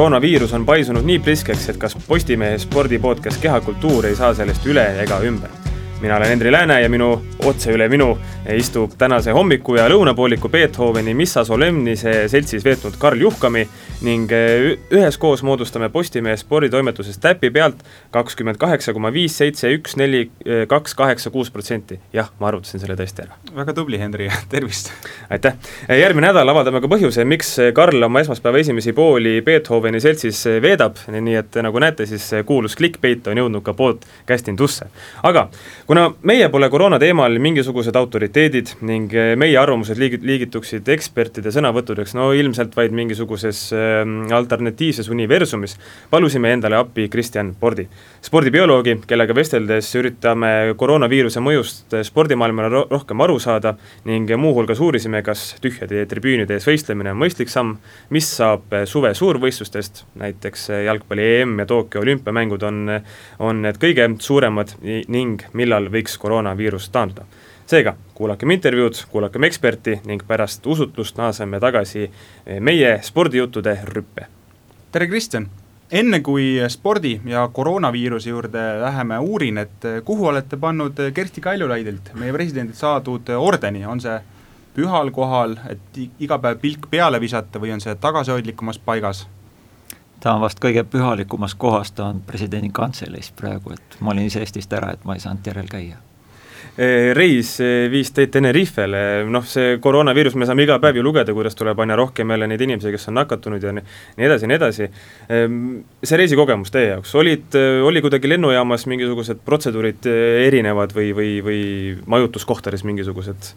koroonaviirus on paisunud nii priskeks, et kas Postimehe spordipodcast Kehakultuur ei saa sellest üle ega ümber mina olen Henri Lääne ja minu, otse üle minu istub tänase hommiku ja lõunapooliku Beethoveni Missa Solemnise seltsis veetnud Karl Juhkami ning eh, üheskoos moodustame Postimehe sporditoimetuses täpi pealt kakskümmend kaheksa koma viis, seitse, üks, neli, eh, kaks, kaheksa, kuus protsenti. jah, ma arvutasin selle tõesti ära. väga tubli, Henri, tervist! aitäh! Järgmine nädal avaldame ka põhjuse, miks Karl oma esmaspäeva esimesi pooli Beethoveni seltsis veedab, nii et nagu näete, siis kuulus clickbait on jõudnud ka podcastindusse. aga kuna meie pole koroona teemal mingisugused autoriteedid ning eh, meie arvamused liigit-, liigituksid ekspertide sõnavõttudeks no ilmselt vaid mingisuguses äh, alternatiivses universumis, palusime endale appi Kristjan Pordi. spordibioloogi, kellega vesteldes üritame koroonaviiruse mõjust spordimaailmale ro rohkem aru saada ning muuhulgas uurisime, kas tühjade tribüünide ees võistlemine on mõistlik samm, mis saab suve suurvõistlustest, näiteks jalgpalli EM ja Tokyo olümpiamängud on, on need kõige suuremad ning millal millal võiks koroonaviirus taanduda. seega kuulakem intervjuud, kuulakem eksperti ning pärast usutlust naaseme tagasi meie spordijuttude rüppe. tere, Kristjan! enne kui spordi ja koroonaviiruse juurde läheme, uurin, et kuhu olete pannud Kersti Kaljulaidilt, meie presidendilt saadud ordeni, on see pühal kohal, et iga päev pilk peale visata või on see tagasihoidlikumas paigas? Ta on vast kõige pühalikumas kohas, ta on presidendi kantseleis praegu, et ma olin ise Eestist ära, et ma ei saanud järel käia. E, reis e, viis teid Tenerifele, noh see koroonaviirus, me saame iga päev ju lugeda, kuidas tuleb aina rohkem jälle neid inimesi, kes on nakatunud ja nii, nii edasi ja nii edasi. E, see reisikogemus teie jaoks, olid, oli kuidagi lennujaamas mingisugused protseduurid erinevad või, või, või majutuskohtades mingisugused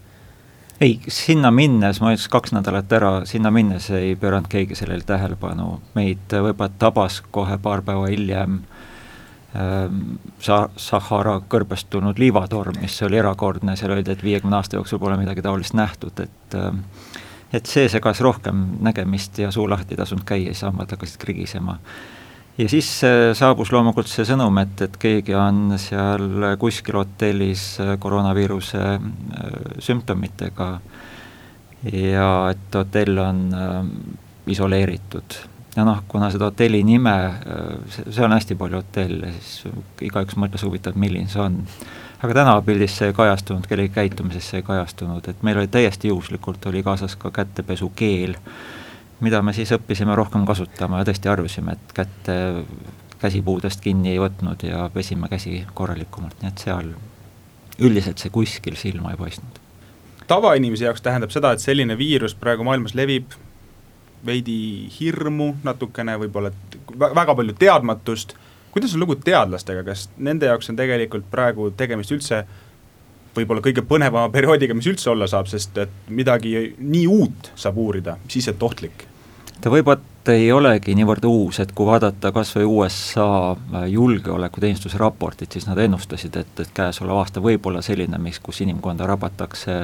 ei, sinna minnes, ma ütlesin kaks nädalat ära, sinna minnes ei pööranud keegi sellele tähelepanu, meid võib-olla tabas kohe paar päeva hiljem ähm, Sa-, Sahara kõrbest tulnud liivatorm, mis oli erakordne, seal öeldi, et viiekümne aasta jooksul pole midagi taolist nähtud, et ähm, et see segas rohkem nägemist ja suu lahti ei tasunud käia, siis hambad hakkasid krigisema ja siis äh, saabus loomulikult see sõnum, et, et keegi on seal kuskil hotellis äh, koroonaviiruse äh, sümptomitega ja et hotell on isoleeritud. ja noh, kuna seda hotelli nime, see on hästi palju hotelle, siis igaüks mõtles huvitav, milline see on. aga tänavapildis see ei kajastunud, kellegi käitumises see ei kajastunud, et meil oli täiesti juhuslikult, oli kaasas ka kätepesukeel mida me siis õppisime rohkem kasutama ja tõesti arvasime, et kätte käsipuudest kinni ei võtnud ja pesime käsi korralikumalt, nii et seal üldiselt see kuskil silma ei paistnud. tavainimese jaoks tähendab seda, et selline viirus praegu maailmas levib, veidi hirmu natukene, võib-olla väga palju teadmatust, kuidas on lugu teadlastega, kas nende jaoks on tegelikult praegu tegemist üldse võib-olla kõige põnevama perioodiga, mis üldse olla saab, sest et midagi nii uut saab uurida, siis et ohtlik. Ta võib-olla ei olegi niivõrd uus, et kui vaadata kas või USA äh, julgeolekuteenistuse raportit, siis nad ennustasid, et, et käesolev aasta võib olla selline, mis, kus inimkonda rabatakse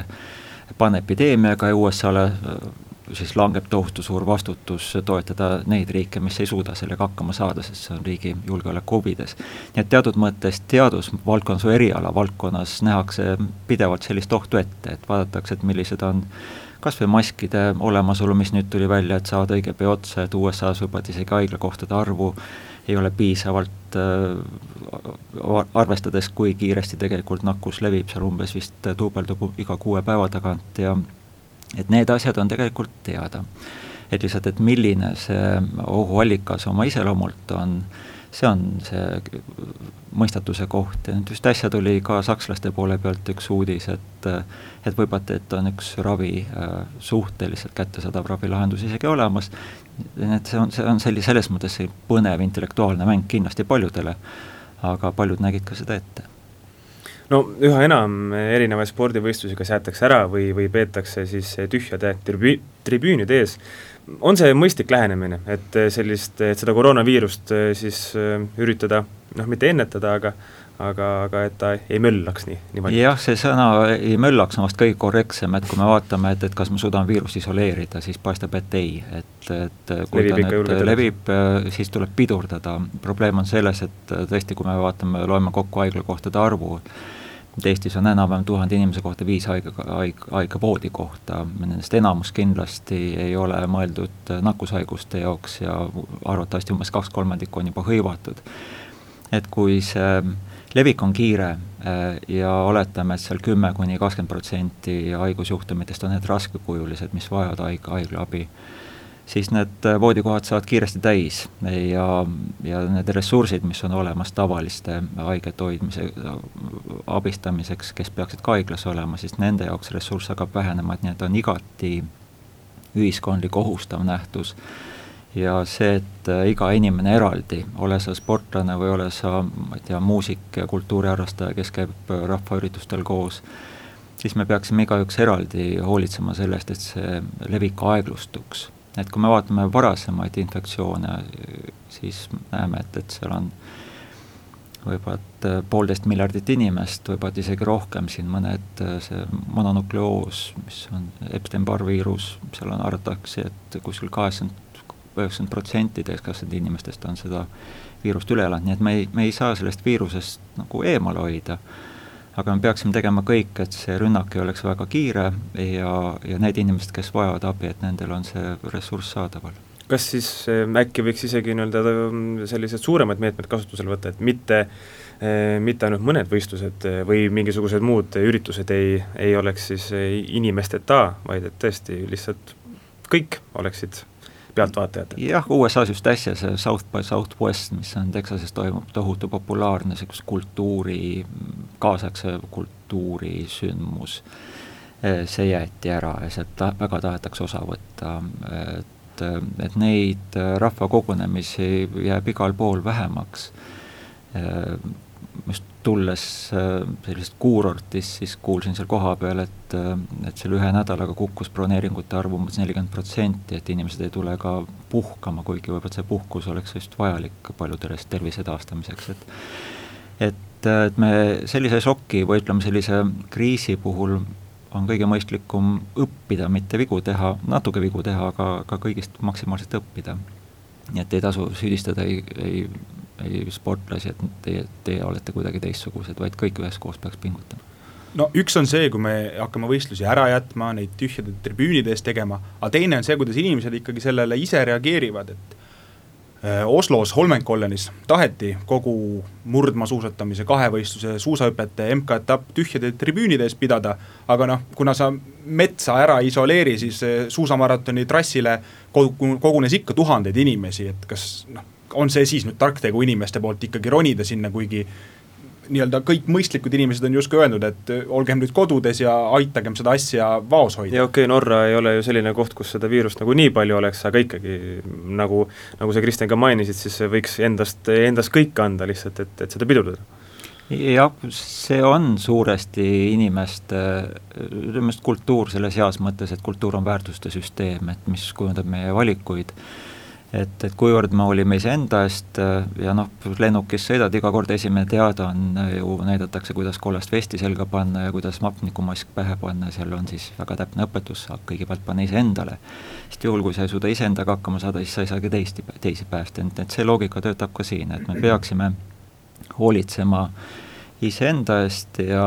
panepideemiaga ja USA-le äh, siis langeb tohutu suur vastutus toetada neid riike, mis ei suuda sellega hakkama saada, sest see on riigi julgeoleku huvides. nii et teatud mõttes teadusvaldkonnas või erialavaldkonnas nähakse pidevalt sellist ohtu ette, et vaadatakse, et millised on kas või maskide olemasolu, mis nüüd tuli välja, et saavad õige pea otsa, et USA-s võib-olla isegi haiglakohtade arvu ei ole piisavalt äh, arvestades, kui kiiresti tegelikult nakkus levib, seal umbes vist duubeldub iga kuue päeva tagant ja et need asjad on tegelikult teada. et lihtsalt, et milline see ohuallikas oma iseloomult on see on see mõistatuse koht. Ja nüüd just äsja tuli ka sakslaste poole pealt üks uudis, et et võib-olla, et on üks ravi äh, suhteliselt kättesaadav ravilahendus isegi olemas, et see on, see on selli-, selles mõttes see põnev intellektuaalne mäng kindlasti paljudele, aga paljud nägid ka seda ette no üha enam erinevaid spordivõistlusi kas jäetakse ära või, või peetakse siis tühjade tribü-, tribüünide ees. On see mõistlik lähenemine, et eh, sellist, et seda koroonaviirust eh, siis eh, üritada noh, mitte ennetada, aga aga, aga et ta ei möllaks nii, nii palju? jah, see sõna ei möllaks on vast kõige korrektsem, et kui me vaatame, et, et kas me suudame viirust isoleerida, siis paistab, et ei, et, et kui levib ta nüüd levib, siis tuleb pidurdada, probleem on selles, et tõesti, kui me vaatame, loeme kokku haiglakohtade arvu, et Eestis on enam-vähem tuhande inimese kohta viis haige, haige, haige voodikohta, nendest enamus kindlasti ei ole mõeldud nakkushaiguste jaoks ja arvatavasti umbes kaks kolmandikku on juba hõivatud. et kui see levik on kiire äh, ja oletame, et seal kümme kuni kakskümmend protsenti haigusjuhtumitest on need raskekujulised, mis vajavad haigla, haiglaabi, siis need äh, voodikohad saavad kiiresti täis ja, ja need ressursid, mis on olemas tavaliste haigete hoidmise, abistamiseks, kes peaksid ka haiglas olema, siis nende jaoks ressurss hakkab vähenema, et nii et on igati ühiskondlik ohustav nähtus ja see, et äh, iga inimene eraldi, ole sa sportlane või ole sa, ma ei tea, muusik, kultuuriharrastaja, kes käib äh, rahvaüritustel koos, siis me peaksime igaüks eraldi hoolitsema sellest, et see levik aeglustuks. Et kui me vaatame varasemaid infektsioone, siis näeme, et, et seal on võib-olla et äh, poolteist miljardit inimest, võib-olla isegi rohkem, siin mõned, see mononukleoos, mis on Epstein-Barr viirus, seal on, arvatakse, et kuskil kaheksakümmend üheksakümmend protsenti täiskasvanud inimestest on seda viirust üle elanud, nii et me ei, me ei saa sellest viirusest nagu eemale hoida, aga me peaksime tegema kõik, et see rünnak ei oleks väga kiire ja, ja need inimesed, kes vajavad abi, et nendel on see ressurss saadaval. Kas siis äh, äkki võiks isegi nii-öelda sellised suuremad meetmed kasutusele võtta, et mitte äh, mitte ainult mõned võistlused äh, või mingisugused muud üritused ei, ei oleks siis inimesteta, vaid et tõesti lihtsalt kõik oleksid pealtvaatajatele? jah, USA-s just äsja see South by Southwest, mis on Texases toimub, tohutu populaarne niisuguse kultuuri, kaasaegse kultuuri sündmus, eh, see jäeti ära ja sealt ta-, väga tahetakse osa võtta, et, et neid rahvakogunemisi jääb igal pool vähemaks eh, just tulles äh, sellisest kuurortist, siis kuulsin seal kohapeal, et, äh, et selle ühe nädalaga kukkus broneeringute arv umbes nelikümmend protsenti, et inimesed ei tule ka puhkama, kuigi võib-olla see puhkus oleks just vajalik paljudele tervise taastamiseks, et et, et me sellise šoki või ütleme, sellise kriisi puhul on kõige mõistlikum õppida, mitte vigu teha, natuke vigu teha, aga ka kõigist maksimaalselt õppida. nii et ei tasu süüdistada ei, ei ei sportlasi, et teie, teie olete kuidagi teistsugused, vaid kõik üheskoos peaks pingutama. No üks on see, kui me hakkame võistlusi ära jätma, neid tühjade tribüünide ees tegema, aga teine on see, kuidas inimesed ikkagi sellele ise reageerivad, et äh, Oslos Holmenkollenis taheti kogu murdmaasuusatamise, kahevõistluse, suusahüpete MK-etapp tühjade tribüünide ees pidada, aga noh, kuna sa metsa ära ei isoleeri, siis äh, suusamaratoni trassile kogunes ikka tuhandeid inimesi, et kas noh, on see siis nüüd tark tegu inimeste poolt ikkagi ronida sinna, kuigi nii-öelda kõik mõistlikud inimesed on justkui öelnud, et olgem nüüd kodudes ja aitagem seda asja vaos hoida. ja okei okay,, Norra ei ole ju selline koht, kus seda viirust nagu nii palju oleks, aga ikkagi nagu, nagu sa, Kristjan, ka mainisid, siis võiks endast, endast kõik anda lihtsalt, et, et seda pidurdada jah, see on suuresti inimeste, ütleme kultuur selles heas mõttes, et kultuur on väärtuste süsteem, et mis kujundab meie valikuid et, et kuivõrd me olime iseenda eest äh, ja noh, lennukis sõidad, iga kord esimene teade on äh, ju, näidatakse, kuidas kollast vesti selga panna ja kuidas hapnikumask pähe panna, seal on siis väga täpne õpetus, saab kõigepealt panna iseendale. sest juhul, kui sa ei suuda iseendaga hakkama saada, siis sa ei saa ka teist, teisi päästa, et, et see loogika töötab ka siin, et me peaksime hoolitsema äh, iseenda eest ja,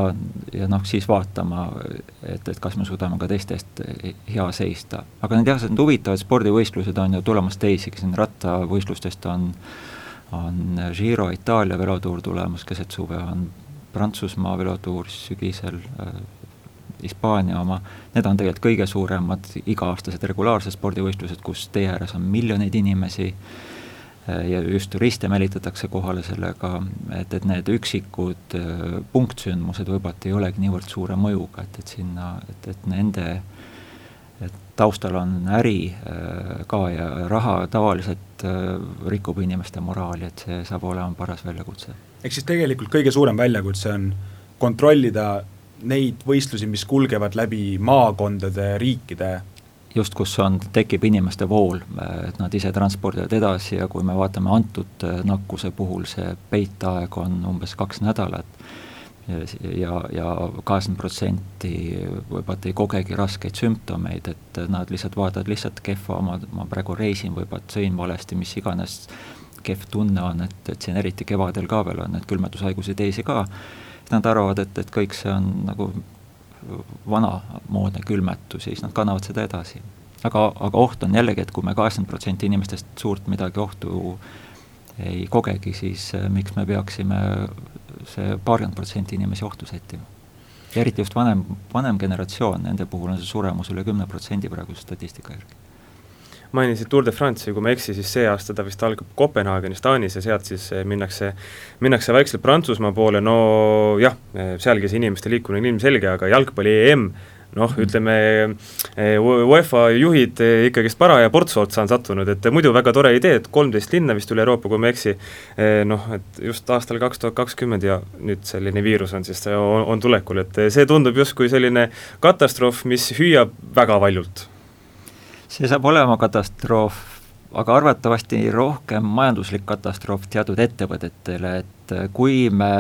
ja noh, siis vaatama, et, et kas me suudame ka teiste eest hea seista. aga need jah, need huvitavad spordivõistlused on ju tulemas teisigi, siin rattavõistlustest on, on Giro Itaalia velotuur tulemas keset suve, on Prantsusmaa velotuur sügisel äh,, Hispaania oma, need on tegelikult kõige suuremad iga-aastased regulaarsed spordivõistlused, kus tee ääres on miljoneid inimesi. äh,, ja just turiste meelitatakse kohale sellega, et, et need üksikud äh, punktsündmused võib-olla ei olegi niivõrd suure mõjuga, et, et sinna, et, et nende et taustal on äri äh, ka ja raha tavaliselt rikub inimeste moraali, et see saab olema paras väljakutse. ehk siis tegelikult kõige suurem väljakutse on kontrollida neid võistlusi, mis kulgevad läbi maakondade, riikide just kus on, tekib inimeste vool, et nad ise transpordivad edasi ja kui me vaatame antud äh, nakkuse puhul, see peitaeg on umbes kaks nädalat. Ja, ja kaheksakümmend protsenti võib-olla ei kogegi raskeid sümptomeid, et nad lihtsalt vaatavad lihtsalt kehva, ma, ma praegu reisin, võib-olla sõin valesti, mis iganes kehv tunne on, et, et siin eriti kevadel ka veel on neid külmetushaigusi teisi ka, nad arvavad, et, et kõik see on nagu vanamoodne külmetus ja siis nad kannavad seda edasi. aga, aga oht on jällegi, et kui me kaheksakümmend protsenti inimestest suurt midagi ohtu ei kogegi, siis äh, miks me peaksime see paarkümmend protsenti inimesi ohtu sättima? ja eriti just vanem, vanem generatsioon, nende puhul on see suremus üle kümne protsendi praeguse statistika järgi mainisid Tour de France'i, kui ma ei eksi, siis see aasta ta vist algab Kopenhaagenis Taanis ja sealt siis eh, minnakse, minnakse vaikselt Prantsusmaa poole, no jah, eh, sealgi see inimeste liikumine on ilmselge, aga jalgpalli EM noh, mhm. ütleme eh, UEFA juhid ikkagist paraja portsu otsa on sattunud, et muidu väga tore idee, et kolmteist linna vist üle Euroopa, kui ma ei eksi, noh, et just aastal kaks tuhat kakskümmend ja nüüd selline viirus on siis, on, on tulekul, et see tundub justkui selline katastroof, mis hüüab väga valjult see saab olema katastroof, aga arvatavasti rohkem majanduslik katastroof teatud ettevõtetele, et kui me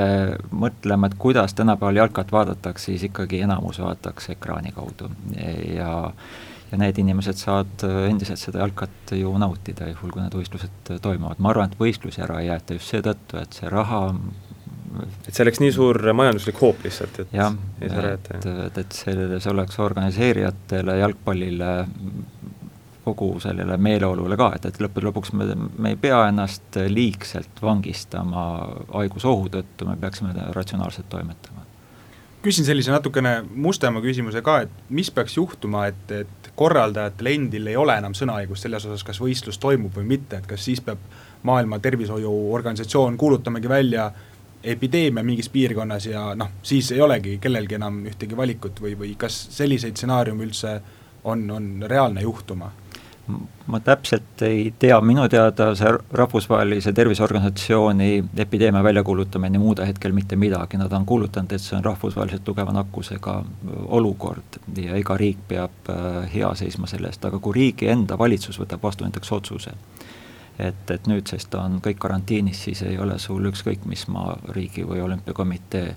mõtleme, et kuidas tänapäeval jalkat vaadatakse, siis ikkagi enamus vaadatakse ekraani kaudu. Ja ja need inimesed saavad endiselt seda jalkat ju nautida, juhul kui need võistlused toimuvad, ma arvan, et võistlusi ära ei jäeta just seetõttu, et see raha et see oleks nii suur majanduslik hoop lihtsalt, et jah, et, et, et selles oleks organiseerijatele, jalgpallile kogu sellele meeleolule ka, et, et lõppude lõpuks me, me ei pea ennast liigselt vangistama haigusohu tõttu, me peaksime ratsionaalselt toimetama. küsin sellise natukene mustema küsimuse ka, et mis peaks juhtuma, et, et korraldajatel endil ei ole enam sõnaõigust selles osas, kas võistlus toimub või mitte, et kas siis peab Maailma Tervishoiuorganisatsioon kuulutamagi välja epideemia mingis piirkonnas ja noh, siis ei olegi kellelgi enam ühtegi valikut või, või kas selliseid stsenaariume üldse on, on reaalne juhtuma? Ma täpselt ei tea, minu teada see Rahvusvahelise Terviseorganisatsiooni epideemia väljakuulutamine ei muuda hetkel mitte midagi, nad on kuulutanud, et see on rahvusvaheliselt tugeva nakkusega olukord ja iga riik peab äh, hea seisma selle eest, aga kui riigi enda valitsus võtab vastu näiteks otsuse, et, et nüüdsest on kõik karantiinis, siis ei ole sul ükskõik mis maa riigi või olümpiakomitee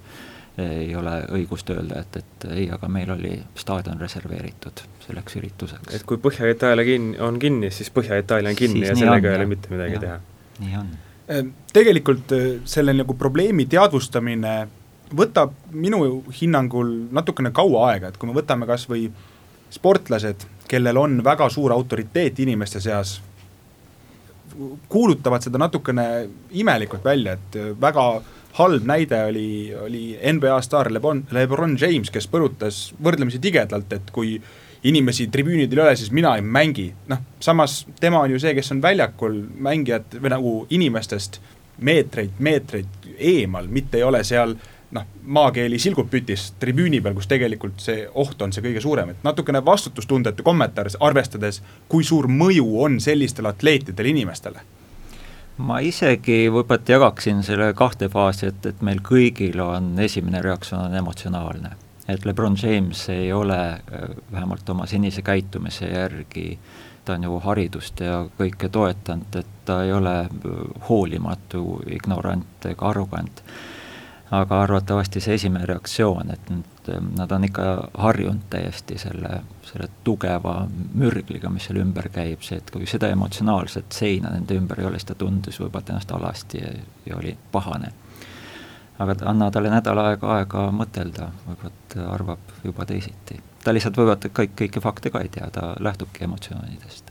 ei ole õigust öelda, et, et ei, aga meil oli staadion reserveeritud selleks ürituseks. et kui Põhja-Itaalia kinni, on kinni, siis Põhja-Itaalia on kinni siis ja sellega ei ole mitte midagi ja, teha. nii on. Ehm, tegelikult äh, selle nagu probleemi teadvustamine võtab minu hinnangul natukene kaua aega, et kui me võtame kas või sportlased, kellel on väga suur autoriteet inimeste seas, kuulutavad seda natukene imelikult välja, et äh, väga halb näide oli, oli NBA staar Lebron, Lebron James, kes põrutas võrdlemisi tigedalt, et kui inimesi tribüünidel ei ole, siis mina ei mängi. noh, samas tema on ju see, kes on väljakul mängijad või nagu inimestest meetreid, meetreid eemal, mitte ei ole seal noh, maakeeli silgub pütis tribüüni peal, kus tegelikult see oht on see kõige suurem, et natukene vastutustundetu kommentaar, arvestades, kui suur mõju on sellistel atleetidel inimestele ma isegi võib-olla jagaksin selle kahte faasi, et, et meil kõigil on esimene reaktsioon on emotsionaalne et Lebron James ei ole äh, vähemalt oma senise käitumise järgi, ta on ju haridust ja kõike toetanud, et ta ei ole äh, hoolimatu, ignorant ega arrogant. aga arvatavasti see esimene reaktsioon, et nüüd äh, nad on ikka harjunud täiesti selle, selle tugeva mürgliga, mis seal ümber käib, see, et kui seda emotsionaalset seina nende ümber ei ole, siis ta tundus võib-olla ennast alasti ja, ja oli pahane aga anna talle nädal aega aega mõtelda, võib-olla arvab juba teisiti. ta lihtsalt võib-olla kõik, kõiki fakte ka ei tea, ta lähtubki emotsioonidest.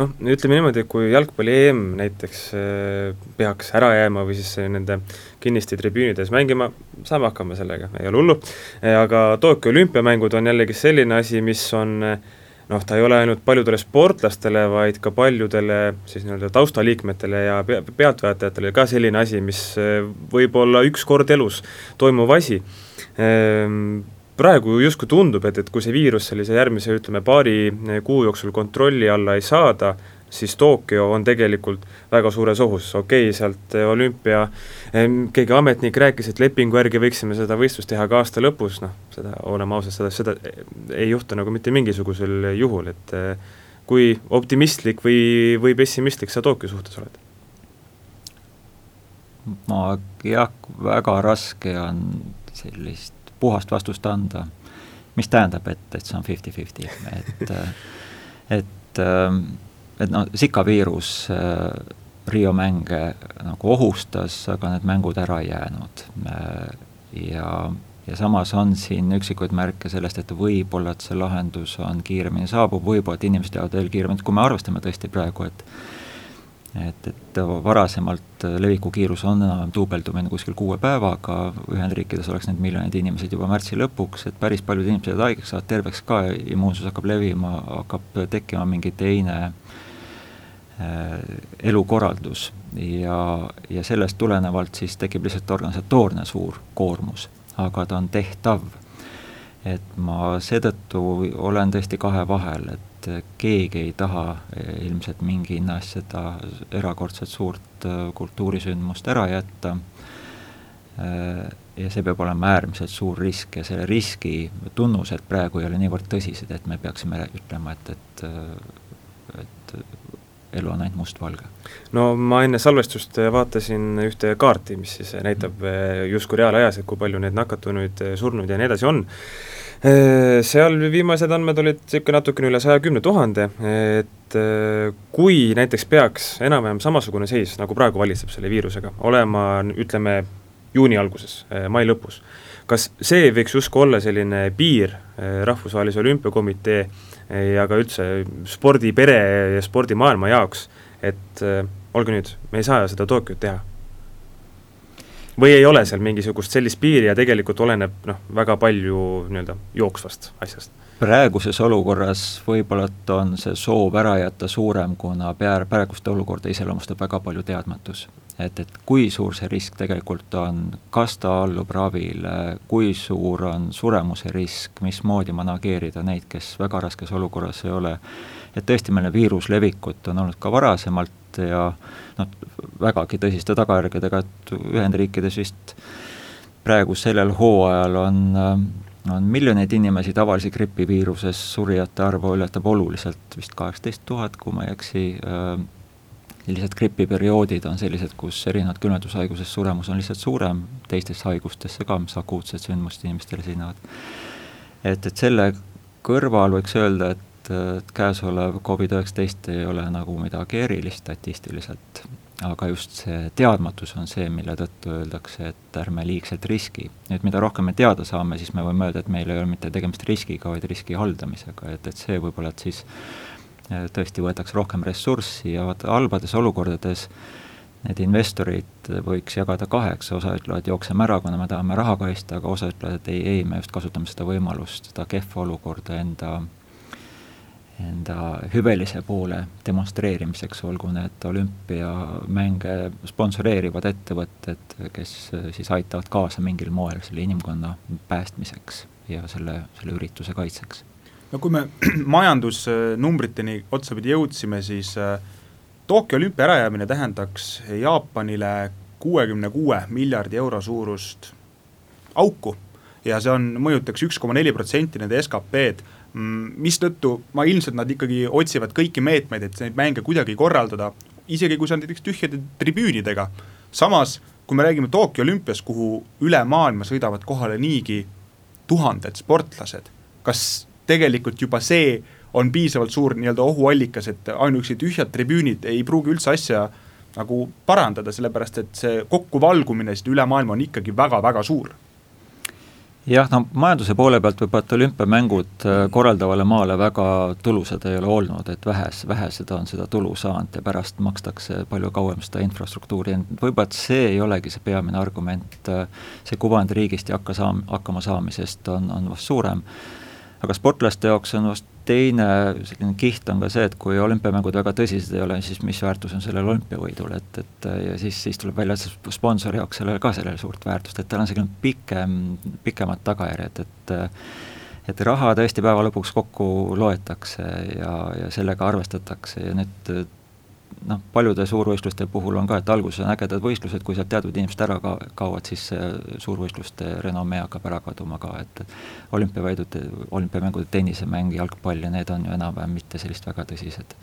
Noh, ütleme niimoodi, kui jalgpalli EM näiteks äh, peaks ära jääma või siis nende kinniste tribüünides mängima, saame hakkama sellega, ei ole hullu, aga Tokyo olümpiamängud on jällegi selline asi, mis on äh, noh, ta ei ole ainult paljudele sportlastele, vaid ka paljudele siis nii-öelda taustaliikmetele ja pea, pealtvaatajatele ka selline asi, mis võib olla üks kord elus toimuv asi. Ehm, praegu justkui tundub, et, et kui see viirus sellise järgmise, ütleme, paari eh, kuu jooksul kontrolli alla ei saada, siis Tokyo on tegelikult väga suures ohus, okei okay,, sealt eh, olümpia, keegi ametnik rääkis, et lepingu järgi võiksime seda võistlust teha ka aasta lõpus, noh, seda, oleme ausad, seda, seda ei juhtu nagu mitte mingisugusel juhul, et eh, kui optimistlik või, või pessimistlik sa Tokyo suhtes oled? ma jah, väga raske on sellist puhast vastust anda, mis tähendab, et, et see on fifty-fifty, et et et noh, Zika viirus äh, Rio mänge nagu ohustas, aga need mängud ära ei jäänud. Äh, ja, ja samas on siin üksikuid märke sellest, et võib-olla, et see lahendus on kiiremini saabub, võib-olla, et inimesed jäävad veel kiiremini, kui me arvestame tõesti praegu, et et, et varasemalt leviku kiirus on enam duubeldumine kuskil kuue päevaga, Ühendriikides oleks need miljonid inimesed juba märtsi lõpuks, et päris paljud inimesed jäävad haigeks, saavad terveks ka, immuunsus hakkab levima, hakkab tekkima mingi teine äh, elukorraldus ja, ja sellest tulenevalt siis tekib lihtsalt organisatoorne suur koormus, aga ta on tehtav. et ma seetõttu olen tõesti kahe vahel, et et keegi ei taha ilmselt mingi hinna eest seda erakordselt suurt äh, kultuurisündmust ära jätta, äh, ja see peab olema äärmiselt suur risk ja selle riski tunnused praegu ei ole niivõrd tõsised, et me peaksime ütlema, et, et et elu on ainult mustvalge. no ma enne salvestust vaatasin ühte kaarti, mis siis näitab justkui reaalajas, et kui palju neid nakatunuid, surnuid ja nii edasi on, seal viimased andmed olid niisugune natukene üle saja kümne tuhande, et äh, kui näiteks peaks enam-vähem samasugune seis, nagu praegu valitseb selle viirusega, olema ütleme, juuni alguses, äh, mai lõpus, kas see võiks justkui olla selline piir Rahvusvahelise Olümpiakomitee ja ka üldse spordipere ja spordimaailma jaoks, et olge nüüd, me ei saa seda Tokyot teha või ei ole seal mingisugust sellist piiri ja tegelikult oleneb noh, väga palju nii-öelda jooksvast asjast? praeguses olukorras võib-olla, on see soov ära jätta suurem, kuna pea-, praegust olukorda iseloomustab väga palju teadmatus. et, et kui suur see risk tegelikult on, kas ta allub ravile, kui suur on suremuse risk, mismoodi manageerida neid, kes väga raskes olukorras ei ole, et tõesti, meil viiruslevikut on olnud ka varasemalt ja noh, vägagi tõsiste tagajärgedega, et Ühendriikides vist praegu sellel hooajal on, on miljoneid inimesi tavalise gripiviiruses, surijate arv ületab oluliselt, vist kaheksateist tuhat, kui ma ei eksi, sellised gripiperioodid on sellised, kus erinevad külmetushaigusest suremus on lihtsalt suurem, teistesse haigustesse ka, mis akuutsed sündmused inimestel esinevad. et, et selle kõrval võiks öelda, et et käesolev Covid-19 ei ole nagu midagi erilist statistiliselt, aga just see teadmatus on see, mille tõttu öeldakse, et ärme liigselt riski. nüüd mida rohkem me teada saame, siis me võime öelda, et meil ei ole mitte tegemist riskiga, vaid riski haldamisega, et, et see võib-olla, et siis eh, tõesti võetakse rohkem ressurssi ja vaata halbades olukordades need investorid võiks jagada kaheks, osa ütlevad, jookseme ära, kuna me tahame raha kaitsta, aga osa ütlevad, et ei, ei, me just kasutame seda võimalust, seda kehva olukorda enda enda hüvelise poole demonstreerimiseks, olgu need olümpiamänge sponsoreerivad ettevõtted, kes siis aitavad kaasa mingil moel selle inimkonna päästmiseks ja selle, selle ürituse kaitseks. no kui me majandusnumbriteni otsapidi jõudsime, siis äh, Tokyo olümpia ärajäämine tähendaks Jaapanile kuuekümne kuue miljardi euro suurust auku ja see on, mõjutaks üks koma neli protsenti nende SKP-d mistõttu ma ilmselt nad ikkagi otsivad kõiki meetmeid, et neid mänge kuidagi korraldada, isegi kui see on näiteks tühjade tribüünidega. samas, kui me räägime Tokyo olümpiast, kuhu üle maailma sõidavad kohale niigi tuhanded sportlased, kas tegelikult juba see on piisavalt suur nii-öelda ohuallikas, et ainuüksi tühjad tribüünid ei pruugi üldse asja nagu parandada, sellepärast et see kokkuvalgumine siit üle maailma on ikkagi väga-väga suur jah, no majanduse poole pealt võib-olla, et olümpiamängud äh, korraldavale maale väga tulusad ei ole olnud, et vähes, vähesed on seda tulu saanud ja pärast makstakse palju kauem seda infrastruktuuri, võib-olla et see ei olegi see peamine argument, äh, see kuvand riigist ja hakka saam-, hakkama saamisest on, on vast suurem, aga sportlaste jaoks on vast teine selline kiht on ka see, et kui olümpiamängud väga tõsised ei ole, siis mis väärtus on sellel olümpiavõidul, et, et ja siis, siis tuleb välja, et sponsori jaoks sellel ka sellel suurt väärtust, et tal on selline pikem, pikemad tagajärjed, et et raha tõesti päeva lõpuks kokku loetakse ja, ja sellega arvestatakse ja nüüd noh, paljude suurvõistluste puhul on ka, et alguses on ägedad võistlused, kui sealt teatud inimesed ära ka-, kaovad, siis suurvõistluste renomee hakkab ära kaduma ka, et olümpiavõidud, olümpiamängude tennisemäng, jalgpall ja need on ju enam-vähem mitte sellised väga tõsised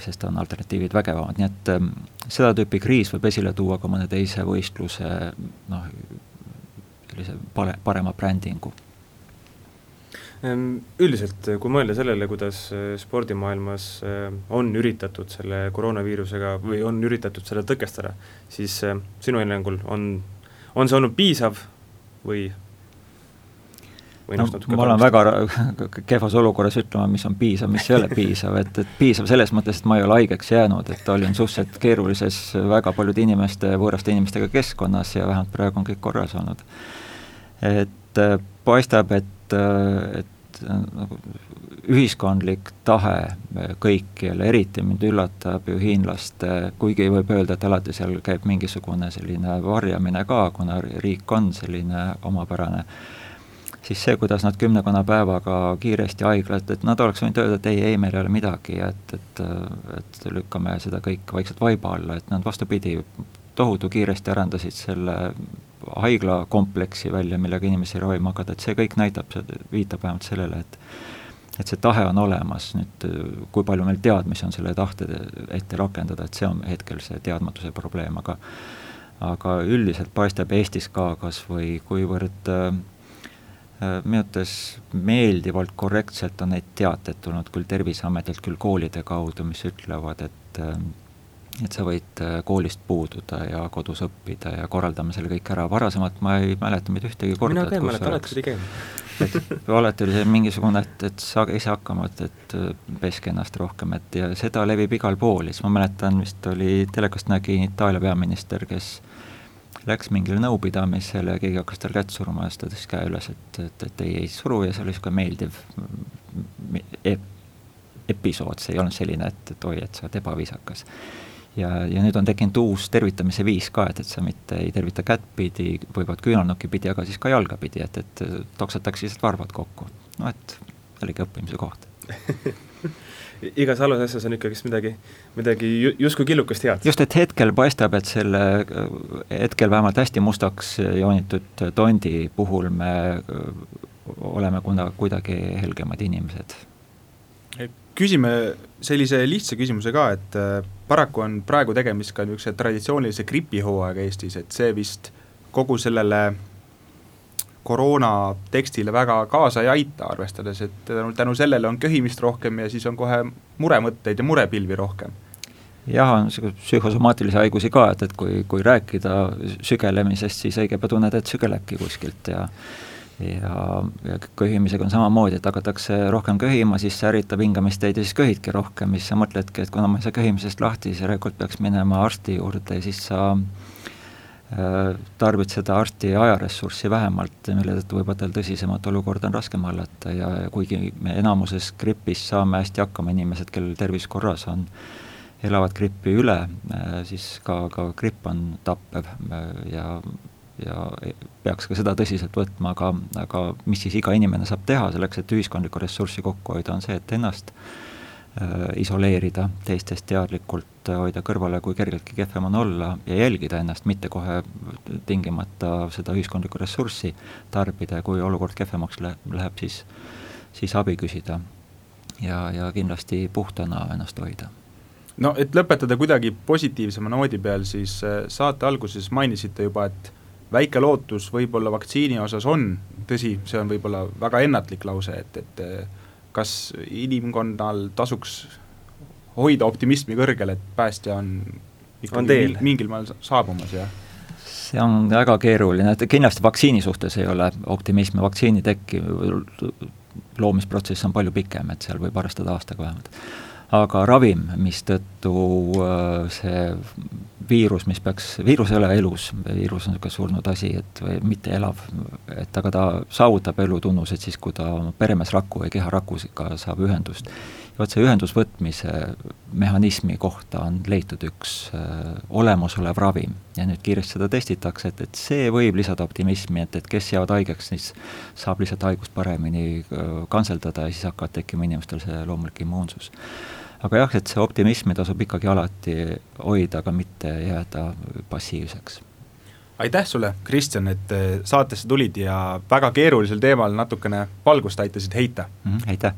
sest on alternatiivid vägevamad, nii et seda tüüpi kriis võib esile tuua ka mõne teise võistluse noh, sellise pare, parema brändingu üldiselt, kui mõelda sellele, kuidas äh, spordimaailmas äh, on üritatud selle koroonaviirusega või on üritatud seda tõkestada, siis äh, sinu hinnangul on, on see olnud piisav või no, ma olen väga kehvas olukorras ütlema, mis on piisav, mis ei ole piisav, et, et piisav selles mõttes, et ma ei ole haigeks jäänud, et olin suhteliselt keerulises väga paljude inimeste, võõraste inimestega keskkonnas ja vähemalt praegu on kõik korras olnud. et paistab, et, et äh, nagu ühiskondlik tahe kõikjal, eriti mind üllatab ju hiinlaste, kuigi võib öelda, et alati seal käib mingisugune selline varjamine ka, kuna riik on selline omapärane siis see, kuidas nad kümnekonna päevaga kiiresti haiglat, et nad oleks võinud öelda, et ei, ei, meil ei ole midagi, et, et, et lükkame seda kõik vaikselt vaiba alla, et nad vastupidi, tohutu kiiresti arendasid selle haiglakompleksi välja, millega inimesi ravima hakata, et see kõik näitab, viitab vähemalt sellele, et et see tahe on olemas, nüüd kui palju meil teadmisi on selle tahte ette rakendada, et see on hetkel see teadmatuse probleem, aga aga üldiselt paistab Eestis ka kas või kuivõrd äh, minu arvates meeldivalt korrektselt on neid teateid tulnud küll Terviseametilt, küll koolide kaudu, mis ütlevad, et äh, et sa võid äh, koolist puududa ja kodus õppida ja korraldame selle kõik ära, varasemalt ma ei mäleta mitte ühtegi korda mina ka ei mäleta, alati pidi käima. et alati oli see mingisugune, et, et saage ise hakkama, et, et peske ennast rohkem, et ja seda levib igal pool, siis ma mäletan, vist oli, telekast nägin Itaalia peaminister, kes läks mingile nõupidamisele, keegi hakkas tal kätt suruma ja siis ta tõstis käe üles, et, et, et ei, ei suru ja see oli niisugune meeldiv e episood, see ei olnud selline, et, et oi, et sa oled ebaviisakas. Ja, ja nüüd on tekkinud uus tervitamise viis ka, et, et sa mitte ei tervita kättpidi, võivad küünarnuki pidi, aga siis ka jalgapidi, et, et toksatakse lihtsalt varvad kokku. no et jällegi õppimise koht igas halvas asjas on ikkagist midagi, midagi justkui killukest head. just, et hetkel paistab, et selle hetkel vähemalt hästi mustaks joonitud tondi puhul me oleme kuna kuidagi helgemad inimesed. Küsime sellise lihtsa küsimuse ka, et paraku on praegu tegemist ka niisuguse traditsioonilise gripihooaega Eestis, et see vist kogu sellele koroona tekstile väga kaasa ei aita, arvestades, et tänu, tänu sellele on köhimist rohkem ja siis on kohe muremõtteid ja murepilvi rohkem. Jah, on niisuguseid psühhosomaatilisi haigusi ka, et, et kui, kui rääkida sügelemisest, siis õige pea tunned, et sügelebki kuskilt ja ja, ja köhimisega on samamoodi, et hakatakse rohkem köhima, siis see ärritab hingamisteid ja siis köhidki rohkem, siis sa mõtledki, et kuna ma ei saa köhimisest lahti, siis järelikult peaks minema arsti juurde ja siis sa äh, tarbid seda arsti ajaressurssi vähemalt, mille tõttu võib-olla tal tõsisemat olukorda on raskem hallata. Ja, ja kuigi me enamuses gripis saame hästi hakkama, inimesed, kellel tervis korras on, elavad gripi üle, äh, siis ka, ka gripp on tappev äh, ja ja peaks ka seda tõsiselt võtma, aga, aga mis siis iga inimene saab teha selleks, et ühiskondlikku ressurssi kokku hoida, on see, et ennast äh, isoleerida teistest teadlikult, hoida kõrvale, kui kergeltki kehvem on olla ja jälgida ennast, mitte kohe tingimata seda ühiskondlikku ressurssi tarbida ja kui olukord kehvemaks läheb, siis, siis abi küsida. ja, ja kindlasti puhtana ennast hoida no et lõpetada kuidagi positiivsema noodi peal, siis äh, saate alguses mainisite juba, et väike lootus võib-olla vaktsiini osas on, tõsi, see on võib-olla väga ennatlik lause, et, et äh, kas inimkonnal tasuks hoida optimismi kõrgel, et päästja on ikkagi on mingil moel saabumas ja see on väga keeruline, et kindlasti vaktsiini suhtes ei ole optimismi, vaktsiini tekki, loomisprotsess on palju pikem, et seal võib arvestada aastaga vähemalt. Aga ravim, mistõttu äh, see viirus, mis peaks, viirus ei ole elus, viirus on niisugune surnud asi, et või mitte elav, et aga ta saavutab elutunnused siis, kui ta peremeesraku või keharakuga saab ühendust vot see ühendusvõtmise mehhanismi kohta on leitud üks äh, olemasolev ravim ja nüüd kiiresti seda testitakse, et, et see võib lisada optimismi, et, et kes jäävad haigeks, siis saab lihtsalt haigust paremini äh, kantseldada ja siis hakkavad tekkima inimestel see loomulik immuunsus. Aga jah, et see optimismi tasub ikkagi alati hoida, aga mitte jääda passiivseks aitäh sulle, Kristjan, et äh, saatesse tulid ja väga keerulisel teemal natukene valgust aitasid heita mm. -hmm, aitäh!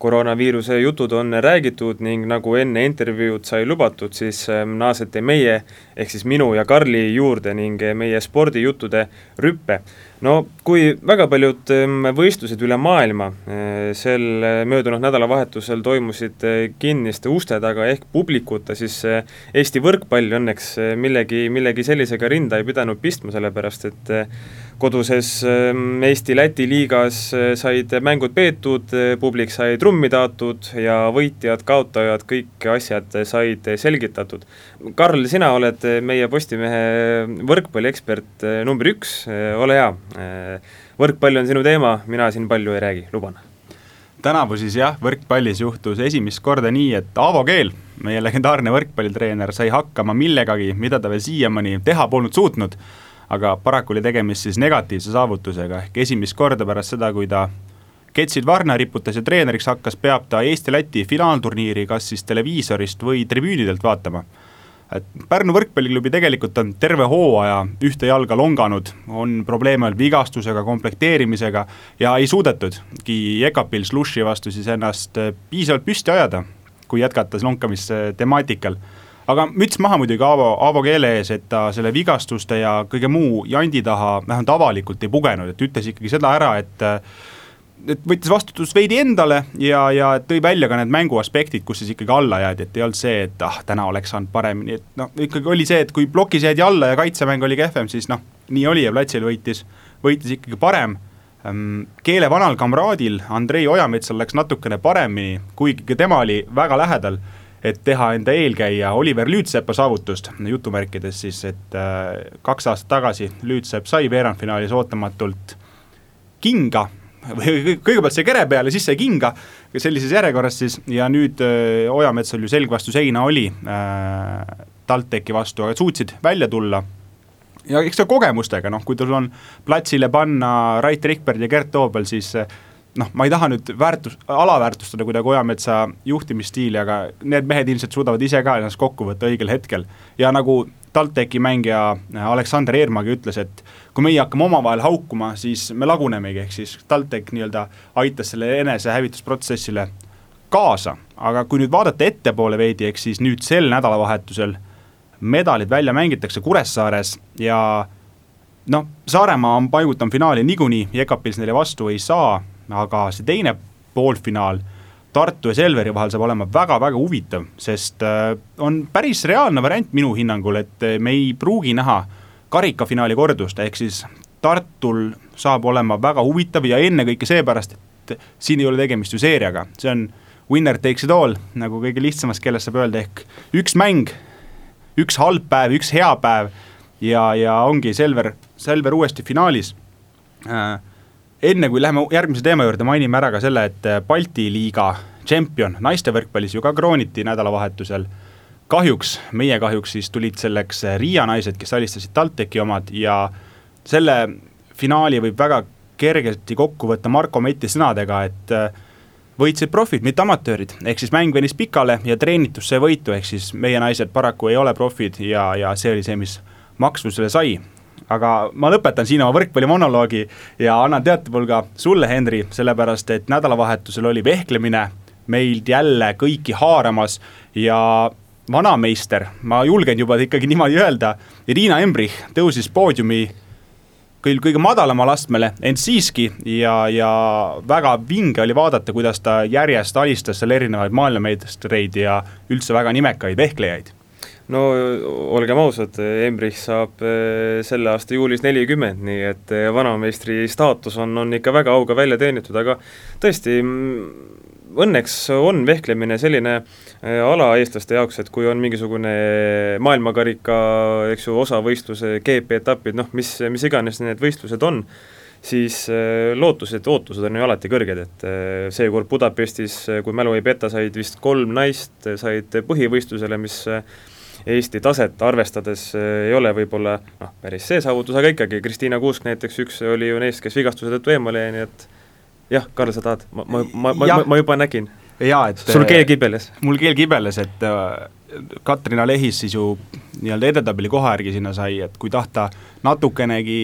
koroonaviiruse jutud on räägitud ning nagu enne intervjuud sai lubatud, siis ähm, naasete meie, ehk siis minu ja Karli juurde ning meie spordijuttude rüppe. No kui väga paljud võistlused üle maailma äh, sel möödunud nädalavahetusel toimusid äh, kinniste uste taga ehk publikuta, siis Eesti võrkpall õnneks millegi, millegi sellisega rinda ei pidanud pistma, sellepärast et koduses Eesti-Läti liigas said mängud peetud, publik sai trummi taotud ja võitjad, kaotajad, kõik asjad said selgitatud. Karl, sina oled meie Postimehe võrkpalliekspert äh, number üks, ole hea. võrkpall on sinu teema, mina siin palju ei räägi, luban. Tänavu siis jah, võrkpallis juhtus esimest korda nii, et Aavo Keel, meie legendaarne võrkpallitreener, sai hakkama millegagi, mida ta veel siiamaani teha polnud suutnud. Aga paraku oli tegemist siis negatiivse saavutusega, ehk esimest korda pärast seda, kui ta ketsid varna riputas ja treeneriks hakkas, peab ta Eesti-Läti finaalturniiri kas siis televiisorist või tribüünidelt vaatama. Et Pärnu võrkpalliklubi tegelikult on terve hooaja ühte jalga longanud, on probleeme olnud vigastusega, komplekteerimisega ja ei suudetudki Jekapil Sluši vastu siis ennast piisavalt püsti ajada, kui jätkata lonkamistemaatikal aga müts maha muidugi Aavo, Aavo Keele ees, et ta selle vigastuste ja kõige muu jandi taha vähemalt avalikult ei pugenud, et ütles ikkagi seda ära, et et võttis vastutust veidi endale ja, ja tõi välja ka need mänguaspektid, kus siis ikkagi alla jäädi, et ei olnud see, et ah, täna oleks saanud paremini, et noh, ikkagi oli see, et kui plokis jäädi alla ja kaitsemäng oli kehvem, siis noh, nii oli ja platsil võitis, võitis ikkagi parem. Ehm, keele vanal kamraadil Andrei Ojametsal läks natukene paremini, kuigi ka tema oli väga lähedal et teha enda eelkäija Oliver Lüütsepa saavutust, jutumärkides siis, et äh, kaks aastat tagasi Lüütsepp sai veerandfinaalis ootamatult kinga, või kõigepealt sai kere peale, siis sai kinga, sellises järjekorras siis, ja nüüd äh, Ojametsal ju selg vastu seina oli äh, TalTechi vastu, aga suutsid välja tulla ja eks see kogemustega, noh, kui sul on platsile panna Rait Rikberg ja Gert Toobel, siis äh, noh, ma ei taha nüüd väärtus, alaväärtustada kuidagi Ojametsa juhtimisstiili, aga need mehed ilmselt suudavad ise ka ennast kokku võtta õigel hetkel. ja nagu TalTechi mängija Aleksander Eermagi ütles, et kui meie hakkame omavahel haukuma, siis me lagunemegi, ehk siis TalTech nii-öelda aitas selle enesehävitusprotsessile kaasa, aga kui nüüd vaadata ettepoole veidi, ehk siis nüüd sel nädalavahetusel medalid välja mängitakse Kuressaares ja noh, Saaremaa on paigutanud finaali niikuinii, Jekapils neile vastu ei saa aga see teine poolfinaal Tartu ja Selveri vahel saab olema väga-väga huvitav, sest äh, on päris reaalne variant minu hinnangul, et äh, me ei pruugi näha karikafinaali kordust, ehk siis Tartul saab olema väga huvitav ja ennekõike seepärast, et siin ei ole tegemist ju seeriaga, see on winner takes it all, nagu kõige lihtsamas keeles saab öelda, ehk üks mäng, üks halb päev, üks hea päev ja, ja ongi Selver, Selver uuesti finaalis. Äh, enne kui läheme järgmise teema juurde, mainime ära ka selle, et äh, Balti liiga tšempion naiste võrkpallis ju ka krooniti nädalavahetusel. kahjuks, meie kahjuks siis tulid selleks äh, Riia naised, kes alistasid TalTechi omad ja selle finaali võib väga kergesti kokku võtta Marko Meti sõnadega, et äh, võitsid profid, mitte amatöörid, ehk siis mäng venis pikale ja treenitus sai võitu, ehk siis meie naised paraku ei ole profid ja, ja see oli see, mis maksvusele sai aga ma lõpetan siin oma võrkpallimonoloogi ja annan teatepulga sulle, Henri, sellepärast et nädalavahetusel oli vehklemine meil jälle kõiki haaramas ja vanameister, ma julgen juba ikkagi niimoodi öelda, Irina Embrich tõusis poodiumi küll kõige madalamale astmele, ent siiski ja, ja väga vinge oli vaadata, kuidas ta järjest alistas seal erinevaid maailmameistreid ja üldse väga nimekaid vehklejaid no olgem ausad, Embrich saab eh, selle aasta juulis nelikümmend, nii et eh, vanameistri staatus on, on ikka väga auga välja teenitud, aga tõesti, mm, õnneks on vehklemine selline eh, ala eestlaste jaoks, et kui on mingisugune maailmakarika, eks ju, osavõistluse GP-etapid, noh, mis, mis iganes need võistlused on, siis lootused, ootused on ju alati kõrged, et seekord Budapestis, kui mälu ei peta, said vist kolm naist, said põhivõistlusele, mis Eesti taset arvestades eh, ei ole võib-olla noh, päris see saavutus, aga ikkagi, Kristiina Kuusk näiteks üks oli ju neist, kes vigastuse tõttu eemale jäi, nii et jah, Karl, sa tahad, ma, ma, ma, ma, ma juba nägin. jaa, et sul keel kibeles? mul keel kibeles, et äh, Katrina Lehis siis ju nii-öelda edetabeli koha järgi sinna sai, et kui tahta natukenegi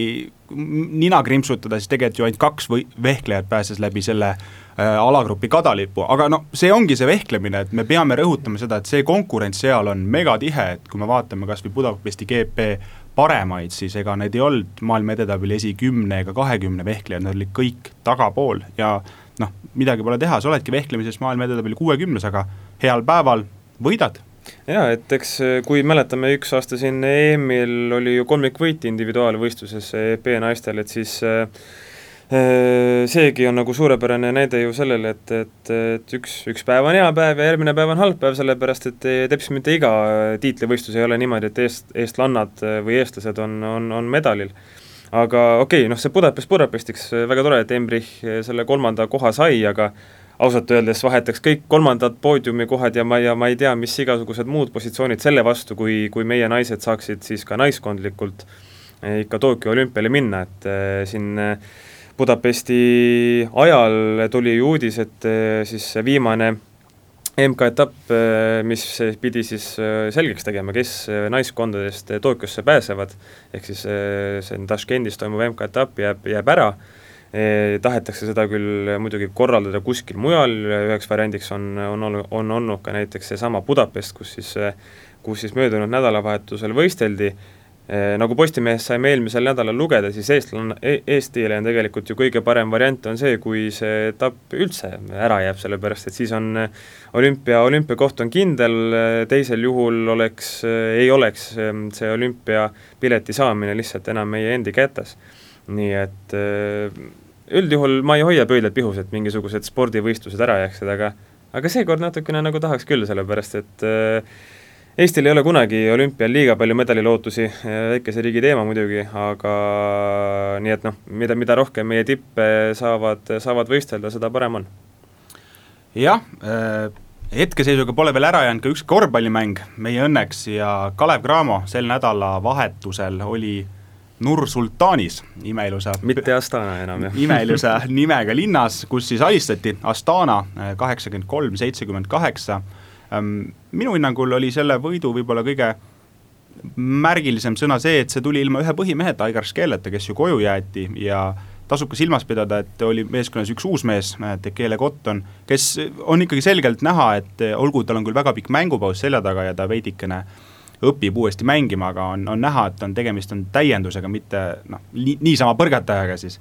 nina krimpsutada, siis tegelikult ju ainult kaks või vehklejat pääses läbi selle äh, alagrupi kadalipu, aga no see ongi see vehklemine, et me peame rõhutama seda, et see konkurents seal on megatihe, et kui me vaatame kas või Budapesti GP paremaid, siis ega need ei olnud maailma edetabeli esikümne ega kahekümne vehklejad, nad olid kõik tagapool. Ja noh, midagi pole teha, sa oledki vehklemises maailma edetabeli kuuekümnes, aga heal päeval võidad jaa, et eks eh, kui mäletame, üks aasta siin EM-il oli ju kolmikvõit individuaalvõistluses EP naistel, et siis äh, seegi on nagu suurepärane näide ju sellele, et, et, et üks, üks päev on hea päev ja järgmine päev on halb päev, sellepärast et teps mitte iga tiitlivõistlus ei ole niimoodi, et eest, eestlannad või eestlased on, on, on medalil. aga okei okay,, noh see Budapest Budapestiks, väga tore, et Embrich selle kolmanda koha sai, aga ausalt öeldes vahetaks kõik kolmandad poodiumikohad ja ma, ja ma ei tea, mis igasugused muud positsioonid selle vastu, kui, kui meie naised saaksid siis ka naiskondlikult eh, ikka Tokyo olümpiale minna, et äh, siin äh, Budapesti ajal tuli ju uudis, et siis viimane MK-etapp, mis pidi siis selgeks tegema, kes naiskondadest Tokyosse pääsevad, ehk siis see Tashkendis toimuv MK-etapp jääb, jääb ära tahetakse seda küll muidugi korraldada kuskil mujal, üheks variandiks on, on olnud, on olnud ka näiteks seesama Budapest, kus siis, kus siis möödunud nädalavahetusel võisteldi, nagu Postimehes saime eelmisel nädalal lugeda, siis eestlanna e, Eestile on tegelikult ju kõige parem variant on see, kui see etapp üldse ära jääb, sellepärast et siis on olümpia, olümpiakoht on kindel, teisel juhul oleks, ei oleks see olümpiapileti saamine lihtsalt enam meie endi kätes nii et äh, üldjuhul ma ei hoia pöidlad pihus, et mingisugused spordivõistlused ära jääksid, aga aga seekord natukene nagu tahaks küll, sellepärast et äh, Eestil ei ole kunagi olümpial liiga palju medalilootusi, väikese riigi teema muidugi, aga nii et noh, mida, mida rohkem meie tippe saavad, saavad võistelda, seda parem on. jah äh,, hetkeseisuga pole veel ära jäänud ka üks korvpallimäng meie õnneks ja Kalev Cramo sel nädalavahetusel oli Nur-Sultanis, imeilusa mitte Astana enam, jah. imeilusa nimega linnas, kus siis alistati Astana äh, kaheksakümmend kolm, seitsekümmend kaheksa. Ähm, minu hinnangul oli selle võidu võib-olla kõige märgilisem sõna see, et see tuli ilma ühe põhimeheta, Aigar Škeleta, kes ju koju jäeti ja tasub ka silmas pidada, et oli meeskonnas üks uus mees, Tekele Cotton, kes on ikkagi selgelt näha, et olgu, tal on küll väga pikk mängupaus selja taga ja ta veidikene äh, õpib uuesti mängima, aga on, on näha, et on tegemist on täiendusega, mitte noh, niisama põrgatajaga siis.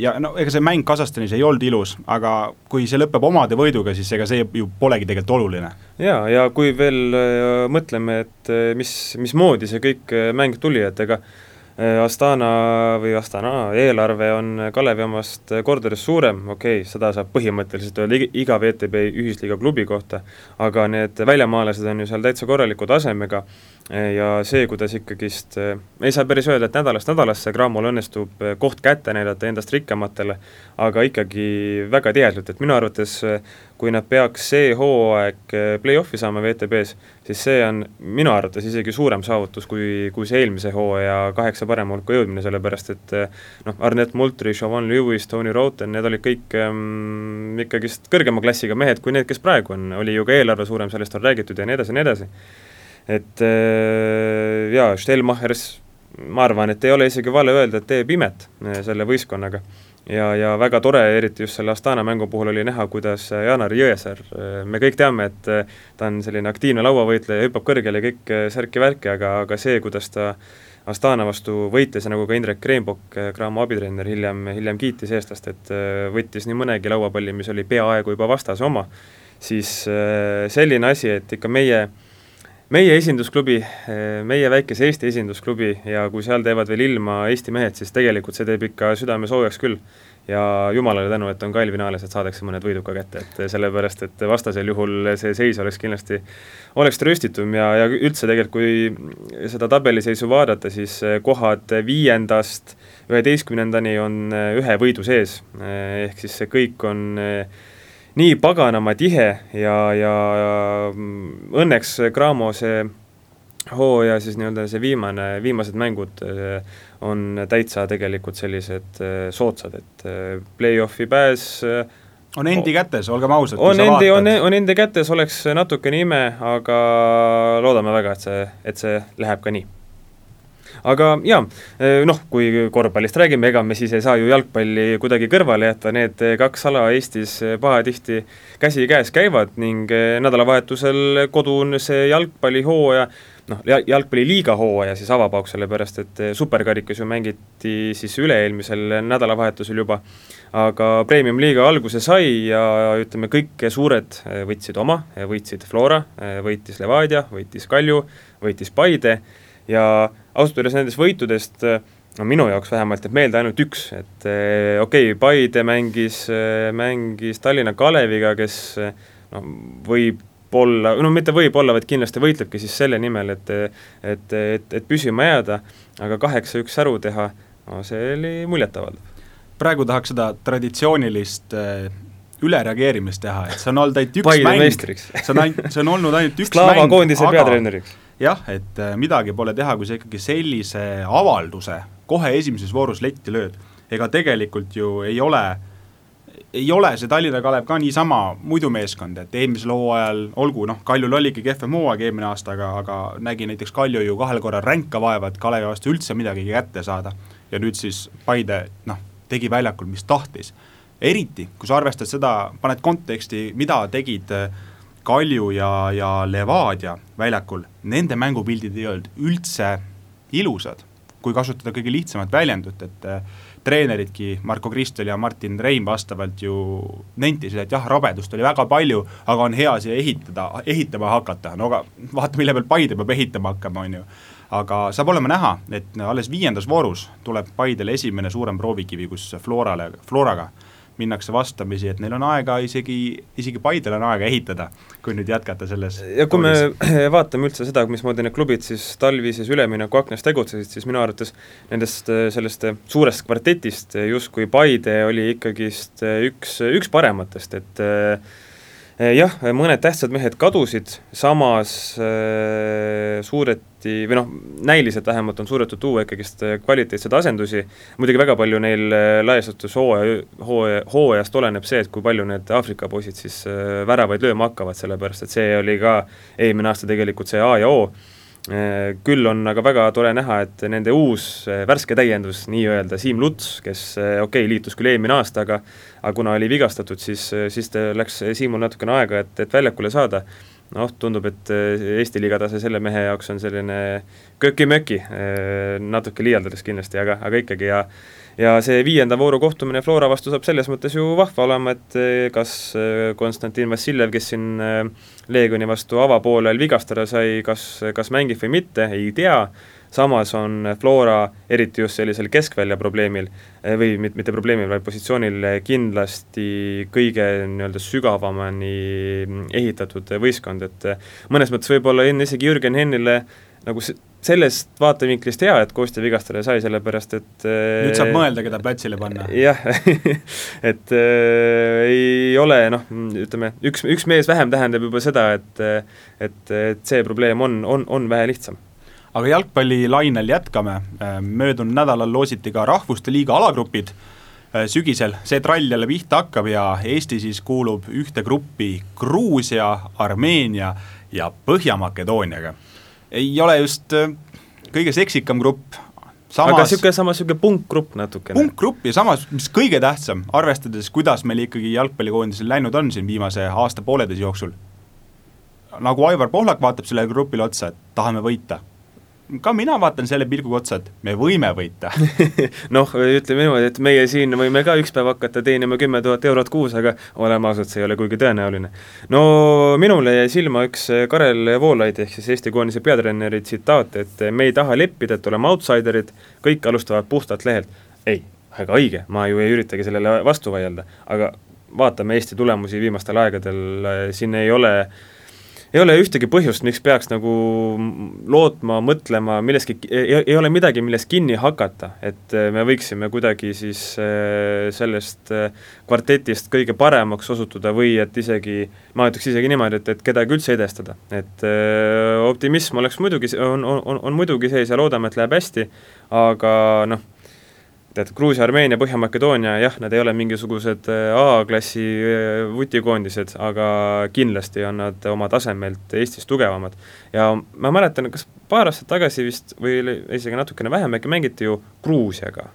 Ja no ega see mäng Kasahstanis ei olnud ilus, aga kui see lõpeb omade võiduga, siis ega see ju polegi tegelikult oluline. jaa, ja kui veel äh, mõtleme, et äh, mis, mismoodi see kõik äh, mäng tuli, et ega äh, Äh, Astana või Astana eelarve on Kalevi omast kordades suurem, okei okay,, seda saab põhimõtteliselt öelda iga VTB ühisliiga klubi kohta, aga need väljamaalased on ju seal täitsa korraliku tasemega ja see, kuidas ikkagist, ei saa päris öelda, et nädalast nädalasse Cramol õnnestub koht kätte näidata endast rikkamatele, aga ikkagi väga tihedalt, et minu arvates kui nad peaks see hooaeg play-off'i saama WTB-s, siis see on minu arvates isegi suurem saavutus kui, kui see eelmise hooaja kaheksa parema hulka jõudmine, sellepärast et noh, Arnet Multri, Siobhan Lewis, Tony Roten, need olid kõik ähm, ikkagist kõrgema klassiga mehed kui need, kes praegu on, oli ju ka eelarve suurem, sellest on räägitud ja nii edasi ja nii edasi et äh, jaa, Stelmachers, ma arvan, et ei ole isegi vale öelda, et teeb imet äh, selle võistkonnaga. ja, ja väga tore, eriti just selle Astana mängu puhul oli näha, kuidas äh, Janar Jõesaar, me kõik teame, et ta on selline aktiivne lauavõitleja, hüppab kõrgele kõik särki-värki, aga, aga see, kuidas ta Astana vastu võitles ja nagu ka Indrek Kreenbok, Cramo abitreener, hiljem, hiljem kiitis eestlast, et võttis nii mõnegi lauapalli, mis oli peaaegu juba vastase oma, siis selline asi, et ikka meie äh, meie esindusklubi, meie väikese Eesti esindusklubi ja kui seal teevad veel ilma Eesti mehed, siis tegelikult see teeb ikka südame soojaks küll. ja jumalale tänu, et on kaelfinaalis, et saadakse mõned võidud ka kätte, et sellepärast, et vastasel juhul see seis oleks kindlasti, oleks trööstitum ja, ja üldse tegelikult, kui seda tabeliseisu vaadata, siis kohad viiendast üheteistkümnendani on ühe võidu sees, ehk siis see kõik on nii paganama tihe ja, ja, ja õnneks Cramo see hooaja siis nii-öelda see viimane, viimased mängud eh, on täitsa tegelikult sellised eh, soodsad, et eh, play-off'i pääs on endi kätes, olgem ausad. on endi, on, on endi kätes, oleks natukene ime, aga loodame väga, et see, et see läheb ka nii aga jaa, noh, kui korvpallist räägime, ega me siis ei saa ju jalgpalli kuidagi kõrvale jätta, need kaks ala Eestis pahatihti käsikäes käivad ning nädalavahetusel koduse jalgpallihooaja noh, jalgpalliliiga hooaja siis avab auk, sellepärast et superkarikas ju mängiti siis üle-eelmisel nädalavahetusel juba, aga Premium-liiga alguse sai ja ütleme, kõik suured võtsid oma, võitsid Flora, võitis Levadia, võitis Kalju, võitis Paide ja ausalt öeldes nendest võitudest no minu jaoks vähemalt jääb meelde ainult üks, et eh, okei okay,, Paide mängis, eh, mängis Tallinna Kaleviga, kes noh, võib-olla, no mitte võib-olla, vaid kindlasti võitlebki siis selle nimel, et et, et, et püsima jääda, aga kaheksa-üks säru teha, no see oli muljetavaldav. praegu tahaks seda traditsioonilist ülereageerimist teha, et see on olnud ainult üks Paide mäng, see on ainult, see on olnud ainult üks Slava mäng, koondise peatreeneriks jah, et äh, midagi pole teha, kui sa ikkagi sellise avalduse kohe esimeses voorus letti lööd. ega tegelikult ju ei ole, ei ole see Tallinna Kalev ka niisama muidu meeskond, et eelmisel hooajal, olgu noh, Kaljul oligi kehvem hooaeg eelmine aasta, aga, aga nägi näiteks Kalju ju kahel korral ränka vaeva, et Kalevi vastu üldse midagi kätte saada. ja nüüd siis Paide noh, tegi väljakul, mis tahtis. eriti, kui sa arvestad seda, paned konteksti, mida tegid äh, Kalju ja, ja Levadia väljakul, nende mängupildid ei olnud üldse ilusad, kui kasutada kõige lihtsamat väljendut, et äh, treeneridki Marko Kristel ja Martin Reim vastavalt ju nentisid, et jah, rabedust oli väga palju, aga on hea siia ehitada, ehitama hakata, no aga vaata, mille peal Paide peab ehitama hakkama, on ju. aga saab olema näha, et alles viiendas voorus tuleb Paidele esimene suurem proovikivi, kus Florale, Floraga minnakse vastamisi, et neil on aega isegi, isegi Paidel on aega ehitada, kui nüüd jätkata selles ja kui toolis. me vaatame üldse seda, mismoodi need klubid siis talvises üleminekuaknas tegutsesid, siis minu arvates nendest, sellest suurest kvartetist justkui Paide oli ikkagist üks, üks parematest, et jah, mõned tähtsad mehed kadusid, samas äh, suureti või noh, näiliselt vähemalt on suudetud tuua ikkagist kvaliteetseid asendusi, muidugi väga palju neil äh, laiastatus hooaja, hooaja, hooajast oleneb see, et kui palju need Aafrika poisid siis äh, väravaid lööma hakkavad, sellepärast et see oli ka eelmine aasta tegelikult see A ja O küll on aga väga tore näha, et nende uus äh, värske täiendus, nii-öelda Siim Luts, kes äh, okei okay,, liitus küll eelmine aasta, aga aga kuna oli vigastatud, siis, siis läks Siimul natukene aega, et, et väljakule saada, noh, tundub, et Eesti liiga tase selle mehe jaoks on selline köki-möki, natuke liialdades kindlasti, aga, aga ikkagi ja ja see viienda vooru kohtumine Flora vastu saab selles mõttes ju vahva olema, et eh, kas eh, Konstantin Vassiljev, kes siin eh, Leegioni vastu avapoolel vigastada sai, kas, kas mängib või mitte, ei tea, samas on Flora, eriti just sellisel keskvälja probleemil, või mitte probleemil, vaid positsioonil kindlasti kõige nii-öelda sügavamani ehitatud võistkond, et mõnes mõttes võib-olla enne isegi Jürgen Hennile nagu sellest vaatevinklist hea, et Kostja vigastada sai, sellepärast et nüüd saab äh, mõelda, keda platsile panna. jah et äh, ei ole noh, ütleme, üks, üks mees vähem tähendab juba seda, et et, et see probleem on, on, on vähe lihtsam. Aga jalgpallilainel jätkame, äh, möödunud nädalal loositi ka Rahvuste Liiga alagrupid, äh, sügisel see trall jälle pihta hakkab ja Eesti siis kuulub ühte gruppi Gruusia, Armeenia ja Põhja-Makedooniaga ei ole just äh, kõige seksikam grupp, samas aga niisugune, samas niisugune punkgrupp natukene. punkgrupp ja samas, mis kõige tähtsam, arvestades, kuidas meil ikkagi jalgpallikoondisel läinud on siin viimase aasta-pooleteise jooksul, nagu Aivar Pohlak vaatab sellele grupile otsa, et tahame võita ka mina vaatan selle pilguga otsa, et me võime võita noh, ütleme niimoodi, et meie siin võime ka üks päev hakata teenima kümme tuhat eurot kuus, aga oleme ausad, see ei ole kuigi tõenäoline. no minule jäi silma üks Karel Voolaid ehk siis Eesti koondise peatreeneri tsitaat, et me ei taha leppida, et oleme outsiderid, kõik alustavad puhtalt lehelt. ei, väga õige, ma ju ei üritagi sellele vastu vaielda, aga vaatame Eesti tulemusi viimastel aegadel, siin ei ole äh, ei ole ühtegi põhjust, miks peaks nagu lootma, mõtlema milleski, ei ole midagi, millest kinni hakata, et äh, me võiksime kuidagi siis äh, sellest äh, kvartetist kõige paremaks osutuda või et isegi, ma ütleks isegi niimoodi, et, et kedagi üldse edestada. et optimism oleks muidugi, on, on, on muidugi sees ja loodame, et läheb hästi, aga noh, tead, Gruusia, Armeenia, Põhja-Makedoonia, jah, nad ei ole mingisugused äh, A-klassi äh, vutikoondised, aga kindlasti on nad oma tasemelt Eestis tugevamad. ja ma mäletan, kas paar aastat tagasi vist või isegi natukene vähem, äkki mängiti ju Gruusiaga.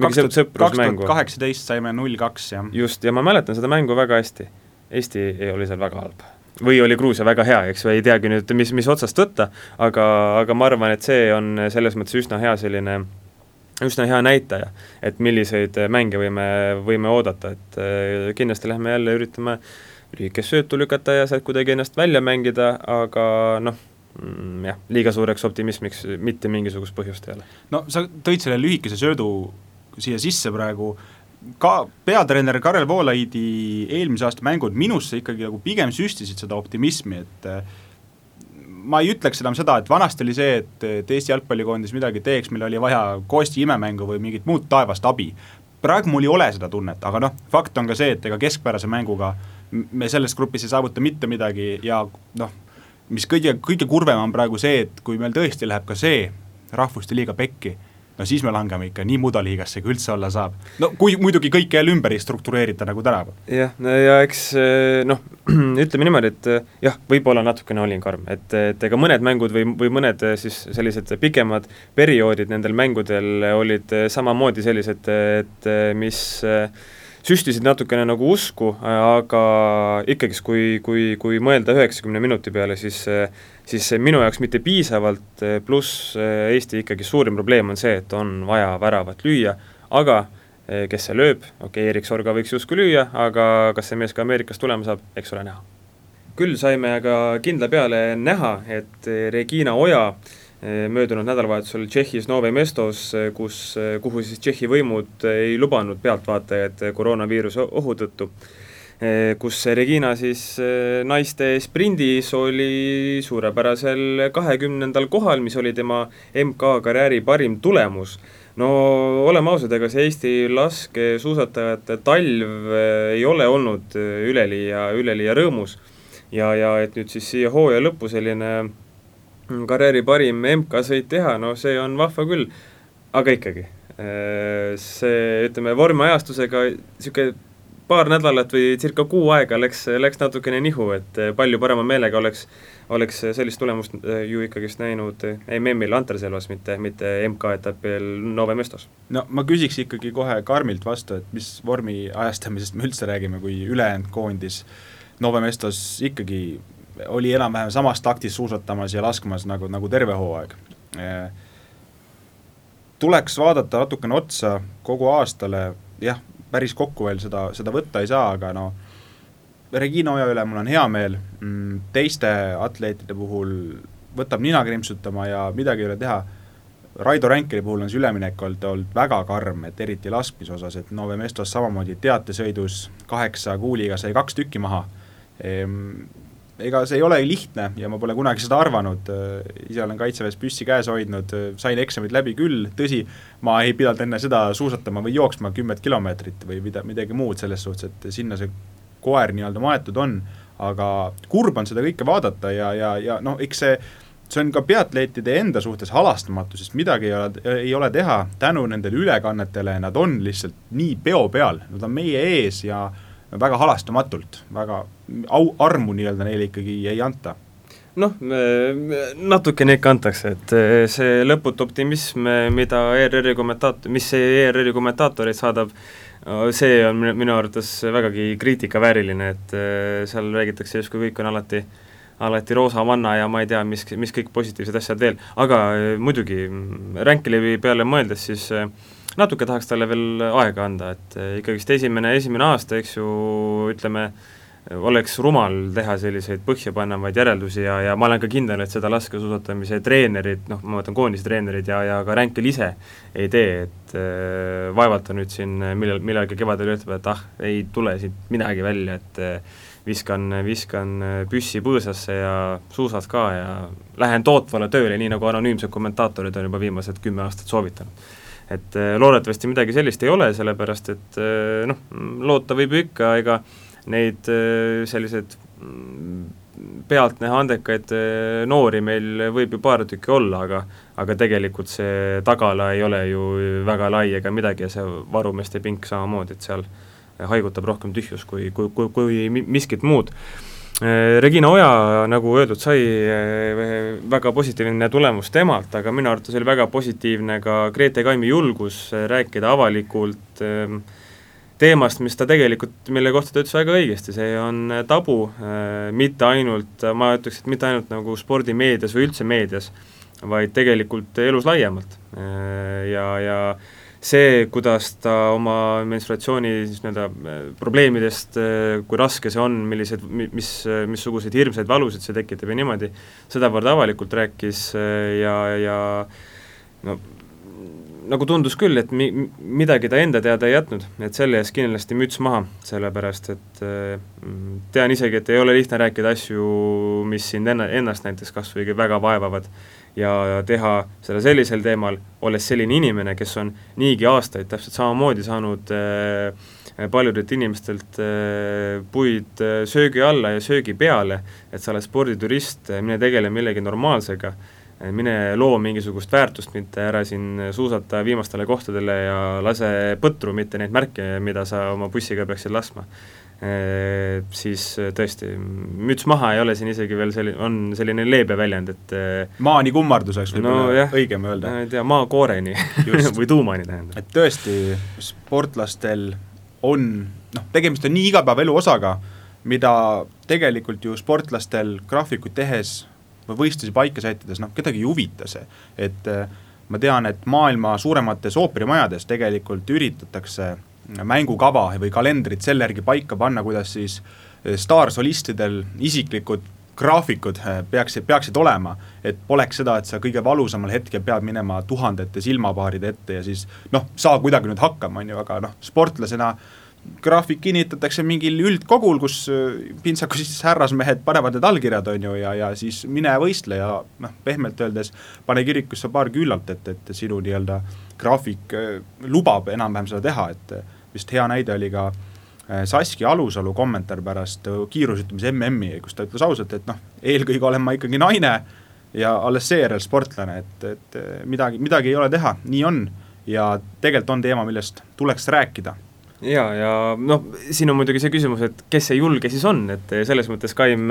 kaks tuhat kaheksateist saime null kaks, jah. just, ja ma mäletan seda mängu väga hästi. Eesti oli seal väga halb või oli Gruusia väga hea, eks ju, ei teagi nüüd, mis, mis otsast võtta, aga, aga ma arvan, et see on selles mõttes üsna hea selline äh, üsna hea näitaja, et milliseid mänge võime, võime oodata, et äh, kindlasti lähme jälle üritame lühikest söötu lükata ja sealt kuidagi ennast välja mängida, aga noh, mm, jah, liiga suureks optimismiks mitte mingisugust põhjust ei ole. no sa tõid selle lühikese söödu siia sisse praegu, ka peatreener Karel Voolaidi eelmise aasta mängud minusse ikkagi nagu pigem süstisid seda optimismi, et ma ei ütleks enam seda, et vanasti oli see, et, et Eesti jalgpallikoondis midagi teeks, meil oli vaja Koosti imemängu või mingit muud taevast abi. praegu mul ei ole seda tunnet, aga noh, fakt on ka see, et ega keskpärase mänguga me selles grupis ei saavuta mitte midagi ja noh, mis kõige, kõige kurvem on praegu see, et kui meil tõesti läheb ka see rahvuste liiga pekki no siis me langeme ikka nii mudaliigasse, kui üldse olla saab. no kui muidugi kõik jälle ümber ei struktureerita nagu tänapäeval. jah, ja eks eh, noh, ütleme niimoodi, et eh, jah, võib-olla natukene olin karm, et, et ega mõned mängud või, või mõned eh, siis sellised pikemad perioodid nendel mängudel olid samamoodi sellised, et mis süstisid natukene nagu usku, aga ikkagist, kui, kui, kui mõelda üheksakümne minuti peale, siis siis minu jaoks mitte piisavalt, pluss Eesti ikkagi suurim probleem on see, et on vaja väravat lüüa, aga kes see lööb, okei okay,, Erik Sorga võiks justkui lüüa, aga kas see mees ka Ameerikast tulema saab, eks ole näha. küll saime aga kindla peale näha, et Regina Oja Eh, möödunud nädalavahetusel Tšehhis Nove Mestos, eh, kus, eh, kuhu siis Tšehhi võimud ei lubanud pealtvaatajaid koroonaviiruse ohu tõttu, kus Regina siis naiste sprindis oli suurepärasel kahekümnendal kohal, mis oli tema MK-karjääri parim tulemus. no oleme ausad, ega see Eesti laskesuusatajate talv ei ole olnud üleliia, üleliia rõõmus ja, ja et nüüd siis siia hooaja lõppu selline Mm, karjääri parim MK-sõit teha, no see on vahva küll, aga ikkagi, see, ütleme, vormiajastusega niisugune paar nädalat või circa kuu aega läks, läks natukene nihu, et äh, palju parema meelega oleks, oleks sellist tulemust äh, ju ikkagist näinud MM-il Anterselvas, mitte, mitte MK-etapil Nove Mestos. no ma küsiks ikkagi kohe Karmilt vastu, et mis vormi ajastamisest me üldse räägime, kui ülejäänud koondis Nove Mestos ikkagi oli enam-vähem samas taktis suusatamas ja laskmas nagu, nagu terve hooaeg. tuleks vaadata natukene otsa kogu aastale, jah, päris kokku veel seda, seda võtta ei saa, aga no Regina Oja üle mul on hea meel, mm, teiste atleetide puhul võtab nina krimpsutama ja midagi ei ole teha, Raido Ränkeri puhul on see üleminek olnud, olnud väga karm, et eriti laskmise osas, et Nove Mestos samamoodi teatesõidus kaheksa kuuliga sai kaks tükki maha. Ehm,, ega see ei ole lihtne ja ma pole kunagi seda arvanud, ise olen Kaitseväes püssi käes hoidnud, sain eksamid läbi küll, tõsi, ma ei pidanud enne seda suusatama või jooksma kümmet kilomeetrit või mida, midagi muud selles suhtes, et sinna see koer nii-öelda maetud on, aga kurb on seda kõike vaadata ja, ja, ja noh, eks see see on ka peaatleetide enda suhtes halastamatu, sest midagi ei ole, ei ole teha, tänu nendele ülekannetele nad on lihtsalt nii peo peal, nad on meie ees ja äh, väga halastamatult, väga au, armu nii-öelda neile ikkagi ei anta. Noh, natukene ikka antakse, et eh, see lõputu optimism, eh, mida ERR-i kommentaator, mis ERR-i kommentaatoreid saadab, see on minu arvates vägagi kriitikavääriline, et eh, seal räägitakse justkui kõik on alati alati roosa manna ja ma ei tea, mis, mis kõik positiivsed asjad veel, aga muidugi Ränkelevi peale mõeldes siis äh, natuke tahaks talle veel aega anda, et eh, ikkagist esimene, esimene aasta, eks ju, ütleme, oleks rumal teha selliseid põhjapanevaid järeldusi ja, ja ma olen ka kindel, et seda laskesuusatamise treenerid, noh, ma mõtlen koondise treenerid ja, ja ka Ränkel ise ei tee, et äh, vaevalt ta nüüd siin millal, millalgi kevadel ütleb, et ah, ei tule siit midagi välja, et äh, viskan, viskan püssi põõsasse ja suusad ka ja lähen tootvale tööle, nii nagu anonüümsed kommentaatorid on juba viimased kümme aastat soovitanud et äh, loodetavasti midagi sellist ei ole, sellepärast et äh, noh, loota võib ju ikka, ega neid äh, selliseid mm, pealtnäha andekaid noori meil võib ju paar tükki olla, aga aga tegelikult see tagala ei ole ju väga lai ega midagi ja see varumeeste pink samamoodi, et seal haigutab rohkem tühjus kui, kui, kui, kui miskit muud Regina Oja, nagu öeldud sai, äh, väga positiivne tulemus temalt, aga minu arvates oli väga positiivne ka Grete Kaimi julgus äh, rääkida avalikult ähm, teemast, mis ta tegelikult, mille kohta ta ütles väga õigesti, see on tabu, mitte ainult, ma ütleks, et mitte ainult nagu spordimeedias või üldse meedias, vaid tegelikult elus laiemalt. Ja, ja see, kuidas ta oma menstruatsiooni siis nii-öelda äh, probleemidest, äh, kui raske see on, millised, mis, missuguseid hirmsaid valusid see tekitab ja niimoodi, sedavõrd avalikult rääkis äh, ja, ja no nagu tundus küll, et mi-, midagi ta enda teada ei jätnud, et selle eest kindlasti müts maha, sellepärast et tean isegi, et ei ole lihtne rääkida asju, mis sind enna-, ennast näiteks kas või väga vaevavad ja teha seda sellisel teemal, olles selline inimene, kes on niigi aastaid täpselt samamoodi saanud äh, paljudelt inimestelt äh, puid äh, söögi alla ja söögi peale, et sa oled sporditurist, mine tegele millegi normaalsega, mine loo mingisugust väärtust, mitte ära siin suusata viimastele kohtadele ja lase põtru, mitte neid märke, mida sa oma bussiga peaksid laskma. Äh, siis äh, tõesti, müts maha ei ole siin isegi veel selline, on selline leebe väljend, et äh, maani kummarduseks võib-olla no, õigem öelda. ei tea, maakooreni või tuumani tähendab. et tõesti, sportlastel on noh, tegemist on nii igapäevaelu osaga, mida tegelikult ju sportlastel graafikuid tehes või võistlusi paika sättides, noh, kedagi ei huvita see, et ma tean, et maailma suuremates ooperimajades tegelikult üritatakse mängukava või kalendrit selle järgi paika panna, kuidas siis eh, staarsolistidel isiklikud graafikud eh, peaksid, peaksid olema, et poleks seda, et sa kõige valusamal hetkel pead minema tuhandete silmapaaride ette ja siis noh, saa kuidagi nüüd hakkama, on ju, aga noh, sportlasena graafik kinnitatakse mingil üldkogul, kus eh, pintsaku siis härrasmehed panevad need allkirjad, on ju, ja, ja siis mine võistle ja noh, pehmelt öeldes pane kirikusse paar küünalt, et, et sinu nii-öelda graafik lubab enam-vähem seda teha, et vist hea näide oli ka äh, Saskia Alusalu kommentaar pärast äh, kiirusütlemise MM-i, kus ta ütles ausalt, et noh, eelkõige olen ma ikkagi naine ja alles seejärel sportlane, et, et äh, midagi, midagi ei ole teha, nii on. ja tegelikult on teema, millest tuleks rääkida ja, ja noh, siin on muidugi see küsimus, et kes see julge siis on, et selles mõttes Kaim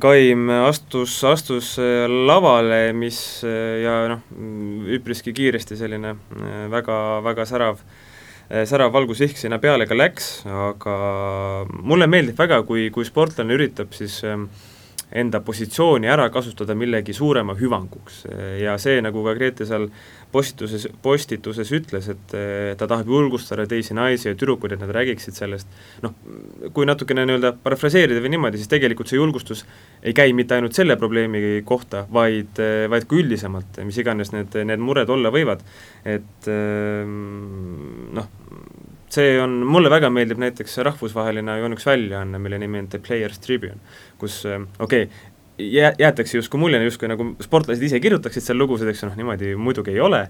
Kaim astus, astus lavale, mis ja noh, üpriski kiiresti selline väga, väga särav äh, särav valgusihk sinna peale ka läks, aga mulle meeldib väga, kui, kui sportlane üritab siis ehm, enda positsiooni ära kasutada millegi suurema hüvanguks. Ja see, nagu ka Grete seal postituses, postituses ütles, et ta tahab julgustada teisi naisi ja tüdrukuid, et nad räägiksid sellest, noh, kui natukene nii-öelda parafraseerida või niimoodi, siis tegelikult see julgustus ei käi mitte ainult selle probleemi kohta, vaid, vaid ka üldisemalt, mis iganes need, need mured olla võivad, et noh, see on, mulle väga meeldib näiteks rahvusvaheline, on üks väljaanne, mille nimi on The Players Tribune, kus okei okay,, jää-, jäetakse justkui mulje, justkui nagu sportlased ise kirjutaksid seal lugusid, eks ju, noh niimoodi muidugi ei ole,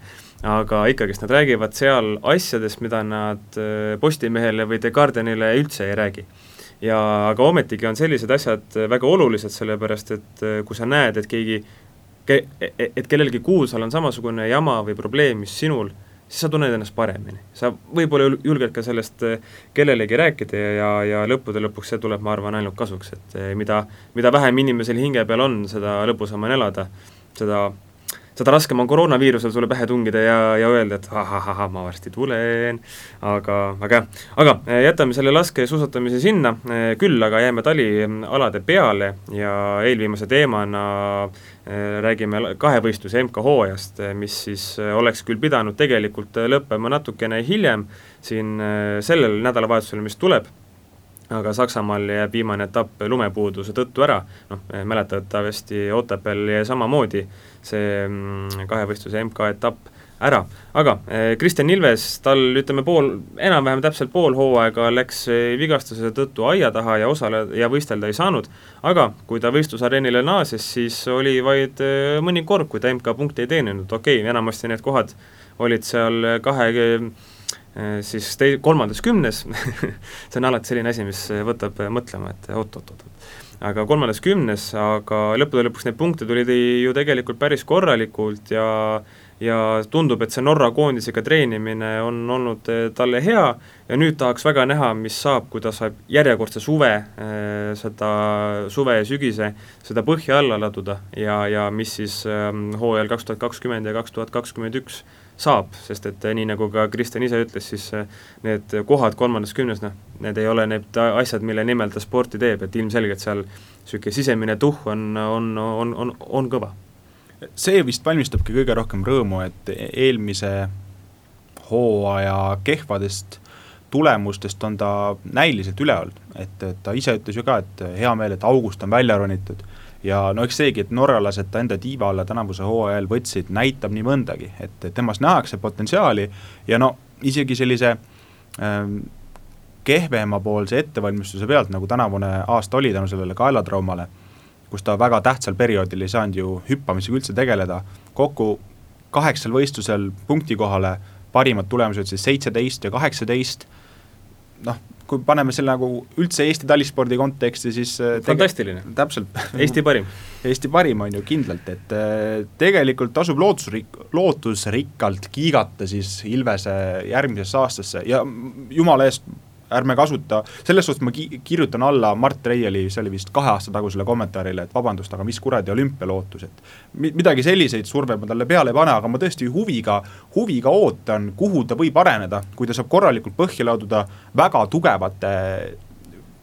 aga ikkagist nad räägivad seal asjadest, mida nad äh, Postimehele või The Guardianile üldse ei räägi. ja aga ometigi on sellised asjad väga olulised, sellepärast et äh, kui sa näed, et keegi ke-, e-, et kellelgi kuulsal on samasugune jama või probleem, mis sinul, siis sa tunned ennast paremini. sa võib-olla julged ka sellest eh, kellelegi rääkida ja, ja, ja lõppude lõpuks see tuleb, ma arvan, ainult kasuks, et eh, mida, mida vähem inimesel hinge peal on, seda lõbusam on elada, seda seda raskem on koroonaviirusel sulle pähe tungida ja, ja öelda, et ahahah, ma varsti tulen, aga väga hea. aga eh, jätame selle laskesuusatamise sinna, küll aga jääme talialade peale ja eelviimase teemana Äh, räägime kahevõistluse MK-hooajast, mis siis oleks küll pidanud tegelikult lõppema natukene hiljem, siin sellel nädalavahetusel, mis tuleb, aga Saksamaal jääb viimane etapp lumepuuduse tõttu ära, noh, mäletatavasti Otepääl jäi samamoodi see mm, kahevõistluse MK-etapp ära, aga eh, Kristjan Ilves, tal ütleme pool, enam-vähem täpselt pool hooaega läks eh, vigastuse tõttu aia taha ja osaleda ja võistelda ei saanud, aga kui ta võistlusareenile naases, siis oli vaid eh, mõni kord, kui ta MK punkti ei teeninud, okei okay,, enamasti need kohad olid seal kahe siis tei-, kolmandas kümnes see on alati selline asi, mis võtab mõtlema, et oot-oot-oot, aga kolmandas kümnes, aga lõppude lõpuks neid punkte tuli ju tegelikult päris korralikult ja ja tundub, et see Norra koondisega treenimine on olnud eh, talle hea ja nüüd tahaks väga näha, mis saab, kui ta saab järjekordse suve, seda suve ja sügise, seda põhja alla laduda ja, ja mis siis ehm, hooajal kaks tuhat kakskümmend ja kaks tuhat kakskümmend üks saab, sest et eh, nii, nagu ka Kristjan ise ütles, siis need kohad kolmandas kümnes, noh, need ei ole need asjad, mille nimel ta sporti teeb, et ilmselgelt seal niisugune sisemine tuhh on, on, on, on, on kõva. See vist valmistabki kõige rohkem rõõmu, et eelmise hooaja kehvadest tulemustest on ta näiliselt üle olnud, et ta ise ütles ju ka, et hea meel, et august on välja ronitud ja no eks seegi, et norralased ta enda tiiva alla tänavuse hooaja ajal võtsid, näitab nii mõndagi, et temas nähakse potentsiaali ja no isegi sellise ähm, kehvemapoolse ettevalmistuse pealt, nagu tänavune aasta oli tänu sellele kaelatraumale kus ta väga tähtsal perioodil ei saanud ju hüppamisega üldse tegeleda, kokku kaheksal võistlusel punkti kohale, parimad tulemused siis seitseteist ja kaheksateist, noh, kui paneme selle nagu üldse Eesti talispordi konteksti, siis äh, fantastiline. täpselt. Eesti parim Eesti parim on ju kindlalt, et äh, tegelikult tasub lootusrik-, lootusrikkalt kiigata siis Ilvese järgmisesse aastasse ja jumala eest ärme kasuta, selles suhtes ma ki-, kirjutan alla Mart Reieli, see oli vist kahe aasta tagusele kommentaarile, et vabandust, aga mis kuradi olümpialootus, et mi-, midagi selliseid surve ma talle peale ei pane, aga ma tõesti huviga, huviga ootan, kuhu ta võib areneda, kui ta saab korralikult põhja laduda väga tugevate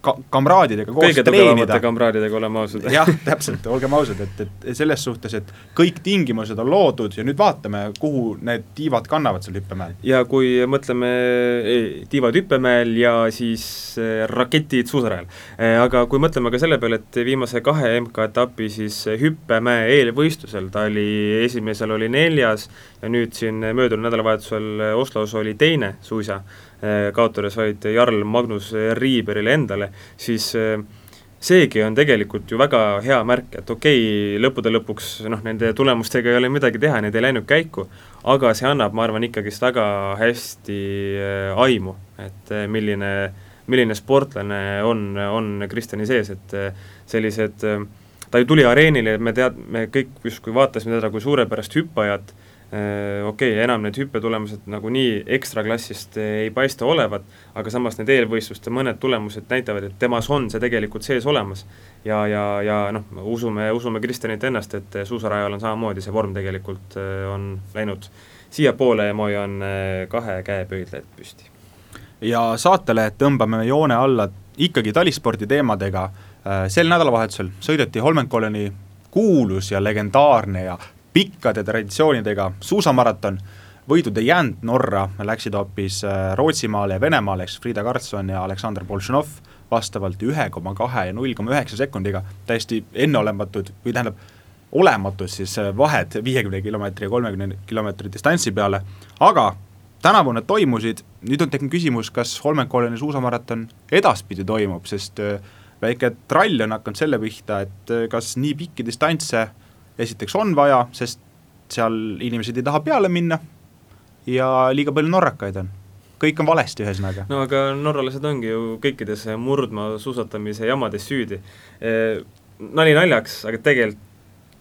ka-, kamraadidega koos kõige tugevamate kamraadidega, oleme ausad. jah, täpselt, olgem ausad, et, et selles suhtes, et kõik tingimused on loodud ja nüüd vaatame, kuhu need tiivad kannavad seal hüppemäel. ja kui mõtleme tiivad hüppemäel ja siis eh, raketid suusarajal, eh, aga kui mõtleme ka selle peale, et viimase kahe MK-etapi siis hüppemäe eelvõistlusel ta oli, esimesel oli neljas ja nüüd siin möödunud nädalavahetusel Oslos oli teine suisa kaotades vaid Jarl Magnus Riiberile endale, siis äh, seegi on tegelikult ju väga hea märk, et okei okay,, lõppude lõpuks noh, nende tulemustega ei ole midagi teha, need ei läinud käiku, aga see annab, ma arvan, ikkagist väga hästi äh, aimu, et milline, milline sportlane on, on Kristjani sees, et sellised ta ju tuli areenile, me tead-, me kõik justkui vaatasime teda kui suurepärast hüppajat, okei okay,, enam need hüppetulemused nagunii ekstraklassist ei paista olevat, aga samas need eelvõistluste mõned tulemused näitavad, et temas on see tegelikult sees olemas. ja, ja, ja noh, usume, usume Kristjanit ennast, et suusarajal on samamoodi see vorm tegelikult äh, on läinud siiapoole ja hoian äh, kahe käepöidlaid püsti. ja saatele tõmbame joone alla ikkagi talispordi teemadega, sel nädalavahetusel sõideti Holmenkolleni kuulus ja legendaarne ja pikkade traditsioonidega suusamaraton, võidud ei jäänud Norra, läksid hoopis äh, Rootsimaale ja Venemaale, eks Frida Karlsson ja Aleksandr Boltšanov vastavalt ühe koma kahe ja null koma üheksa sekundiga, täiesti enneolematud või tähendab, olematud siis äh, vahed viiekümne kilomeetri ja kolmekümne kilomeetri distantsi peale, aga tänavu need toimusid, nüüd on tekkinud küsimus, kas Holmenkolleni suusamaraton edaspidi toimub, sest äh, väike trall on hakanud selle pihta, et kas nii pikki distantse esiteks on vaja, sest seal inimesed ei taha peale minna ja liiga palju norrakaid on kõik on valesti, ühesõnaga. no aga norralased ongi ju kõikides murdmaasuusatamise jamades süüdi e,. nali naljaks, aga tegelikult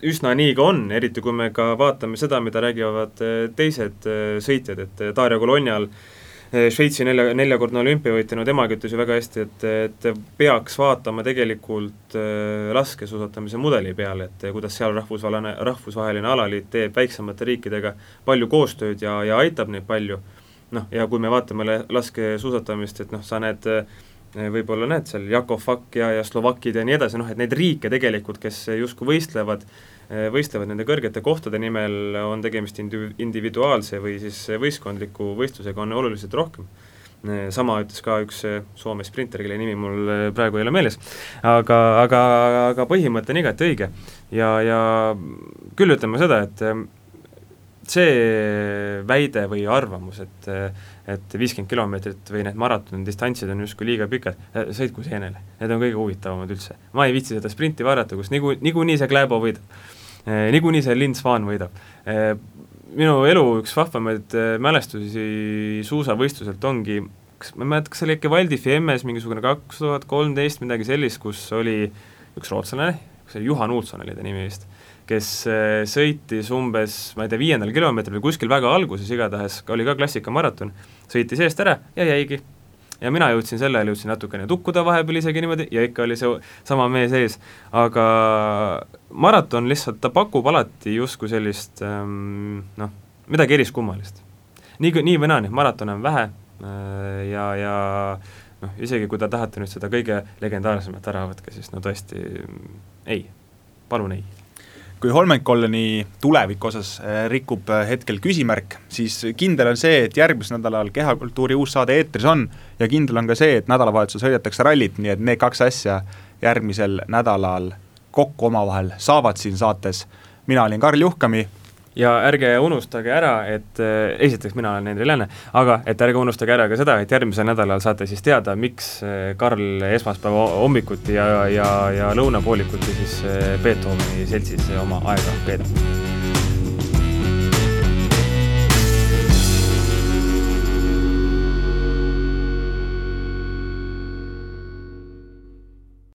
üsna nii ka on, eriti kui me ka vaatame seda, mida räägivad e, teised e, sõitjad, et Dario Colonial äh, Šveitsi nelja, neljakordne olümpiavõitja, no temagi ütles ju väga hästi, et, et peaks vaatama tegelikult äh, laskesuusatamise mudeli peale, et kuidas seal rahvusvaheline, rahvusvaheline alaliit teeb väiksemate riikidega palju koostööd ja, ja aitab neid palju, noh, ja kui me vaatame laskesuusatamist, et noh, sa näed võib-olla näed seal Jakov Fakk ja, ja Slovakid ja nii edasi, noh et neid riike tegelikult, kes justkui võistlevad äh, võistlevad nende kõrgete kohtade nimel, on tegemist indi-, individuaalse või siis võistkondliku võistlusega, on oluliselt rohkem. Eh, sama ütles ka üks eh, Soome sprinter, kelle nimi mul praegu ei ole meeles, aga, aga, aga põhimõte on igati õige. ja, ja küll ütleme seda, et see väide või arvamus, et et viiskümmend kilomeetrit või need maratonidistantsid on justkui liiga pikad, sõitku seenele, need on kõige huvitavamad üldse. ma ei viitsi seda sprinti vaadata, kus nigu, niikuinii see Kläbo võidab Eh, niikuinii see Linn Svan võidab. Eh, minu elu üks vahvamaid äh, mälestusi suusavõistluselt ongi, kas ma ei mäleta, kas see oli äkki Valdifi MS mingisugune kaks tuhat kolmteist, midagi sellist, kus oli üks rootslane, see oli Juhan Uulson oli ta nimi vist, kes sõitis umbes, ma ei tea, viiendal kilomeetril või kuskil väga alguses igatahes, oli ka klassikamaraton, sõitis eest ära ja jäigi ja mina jõudsin sel ajal, jõudsin natukene tukkuda vahepeal isegi niimoodi ja ikka oli see sama mees ees, aga maraton lihtsalt, ta pakub alati justkui sellist ähm, noh, midagi eriskummalist. nii, nii või naa, neid maratone on vähe äh, ja, ja noh, isegi kui te tahate nüüd seda kõige legendaarsemat ära võtke, siis no tõesti ei, palun ei kui Holmenkolleni tuleviku osas äh, rikub äh, hetkel küsimärk, siis kindel on see, et järgmisel nädalal Kehakultuuri uus saade eetris on ja kindel on ka see, et nädalavahetusel sõidetakse rallit, nii et need kaks asja järgmisel nädalal kokku omavahel saavad siin saates. mina olin Karl Juhkami ja ärge unustage ära, et äh, esiteks mina olen Henri Lääne, aga et ärge unustage ära ka seda, et järgmisel nädalal saate siis teada, miks äh, Karl esmaspäeva hommikuti ja, ja, ja lõunapoolikuti siis äh, Beethoveni seltsis oma aega veedab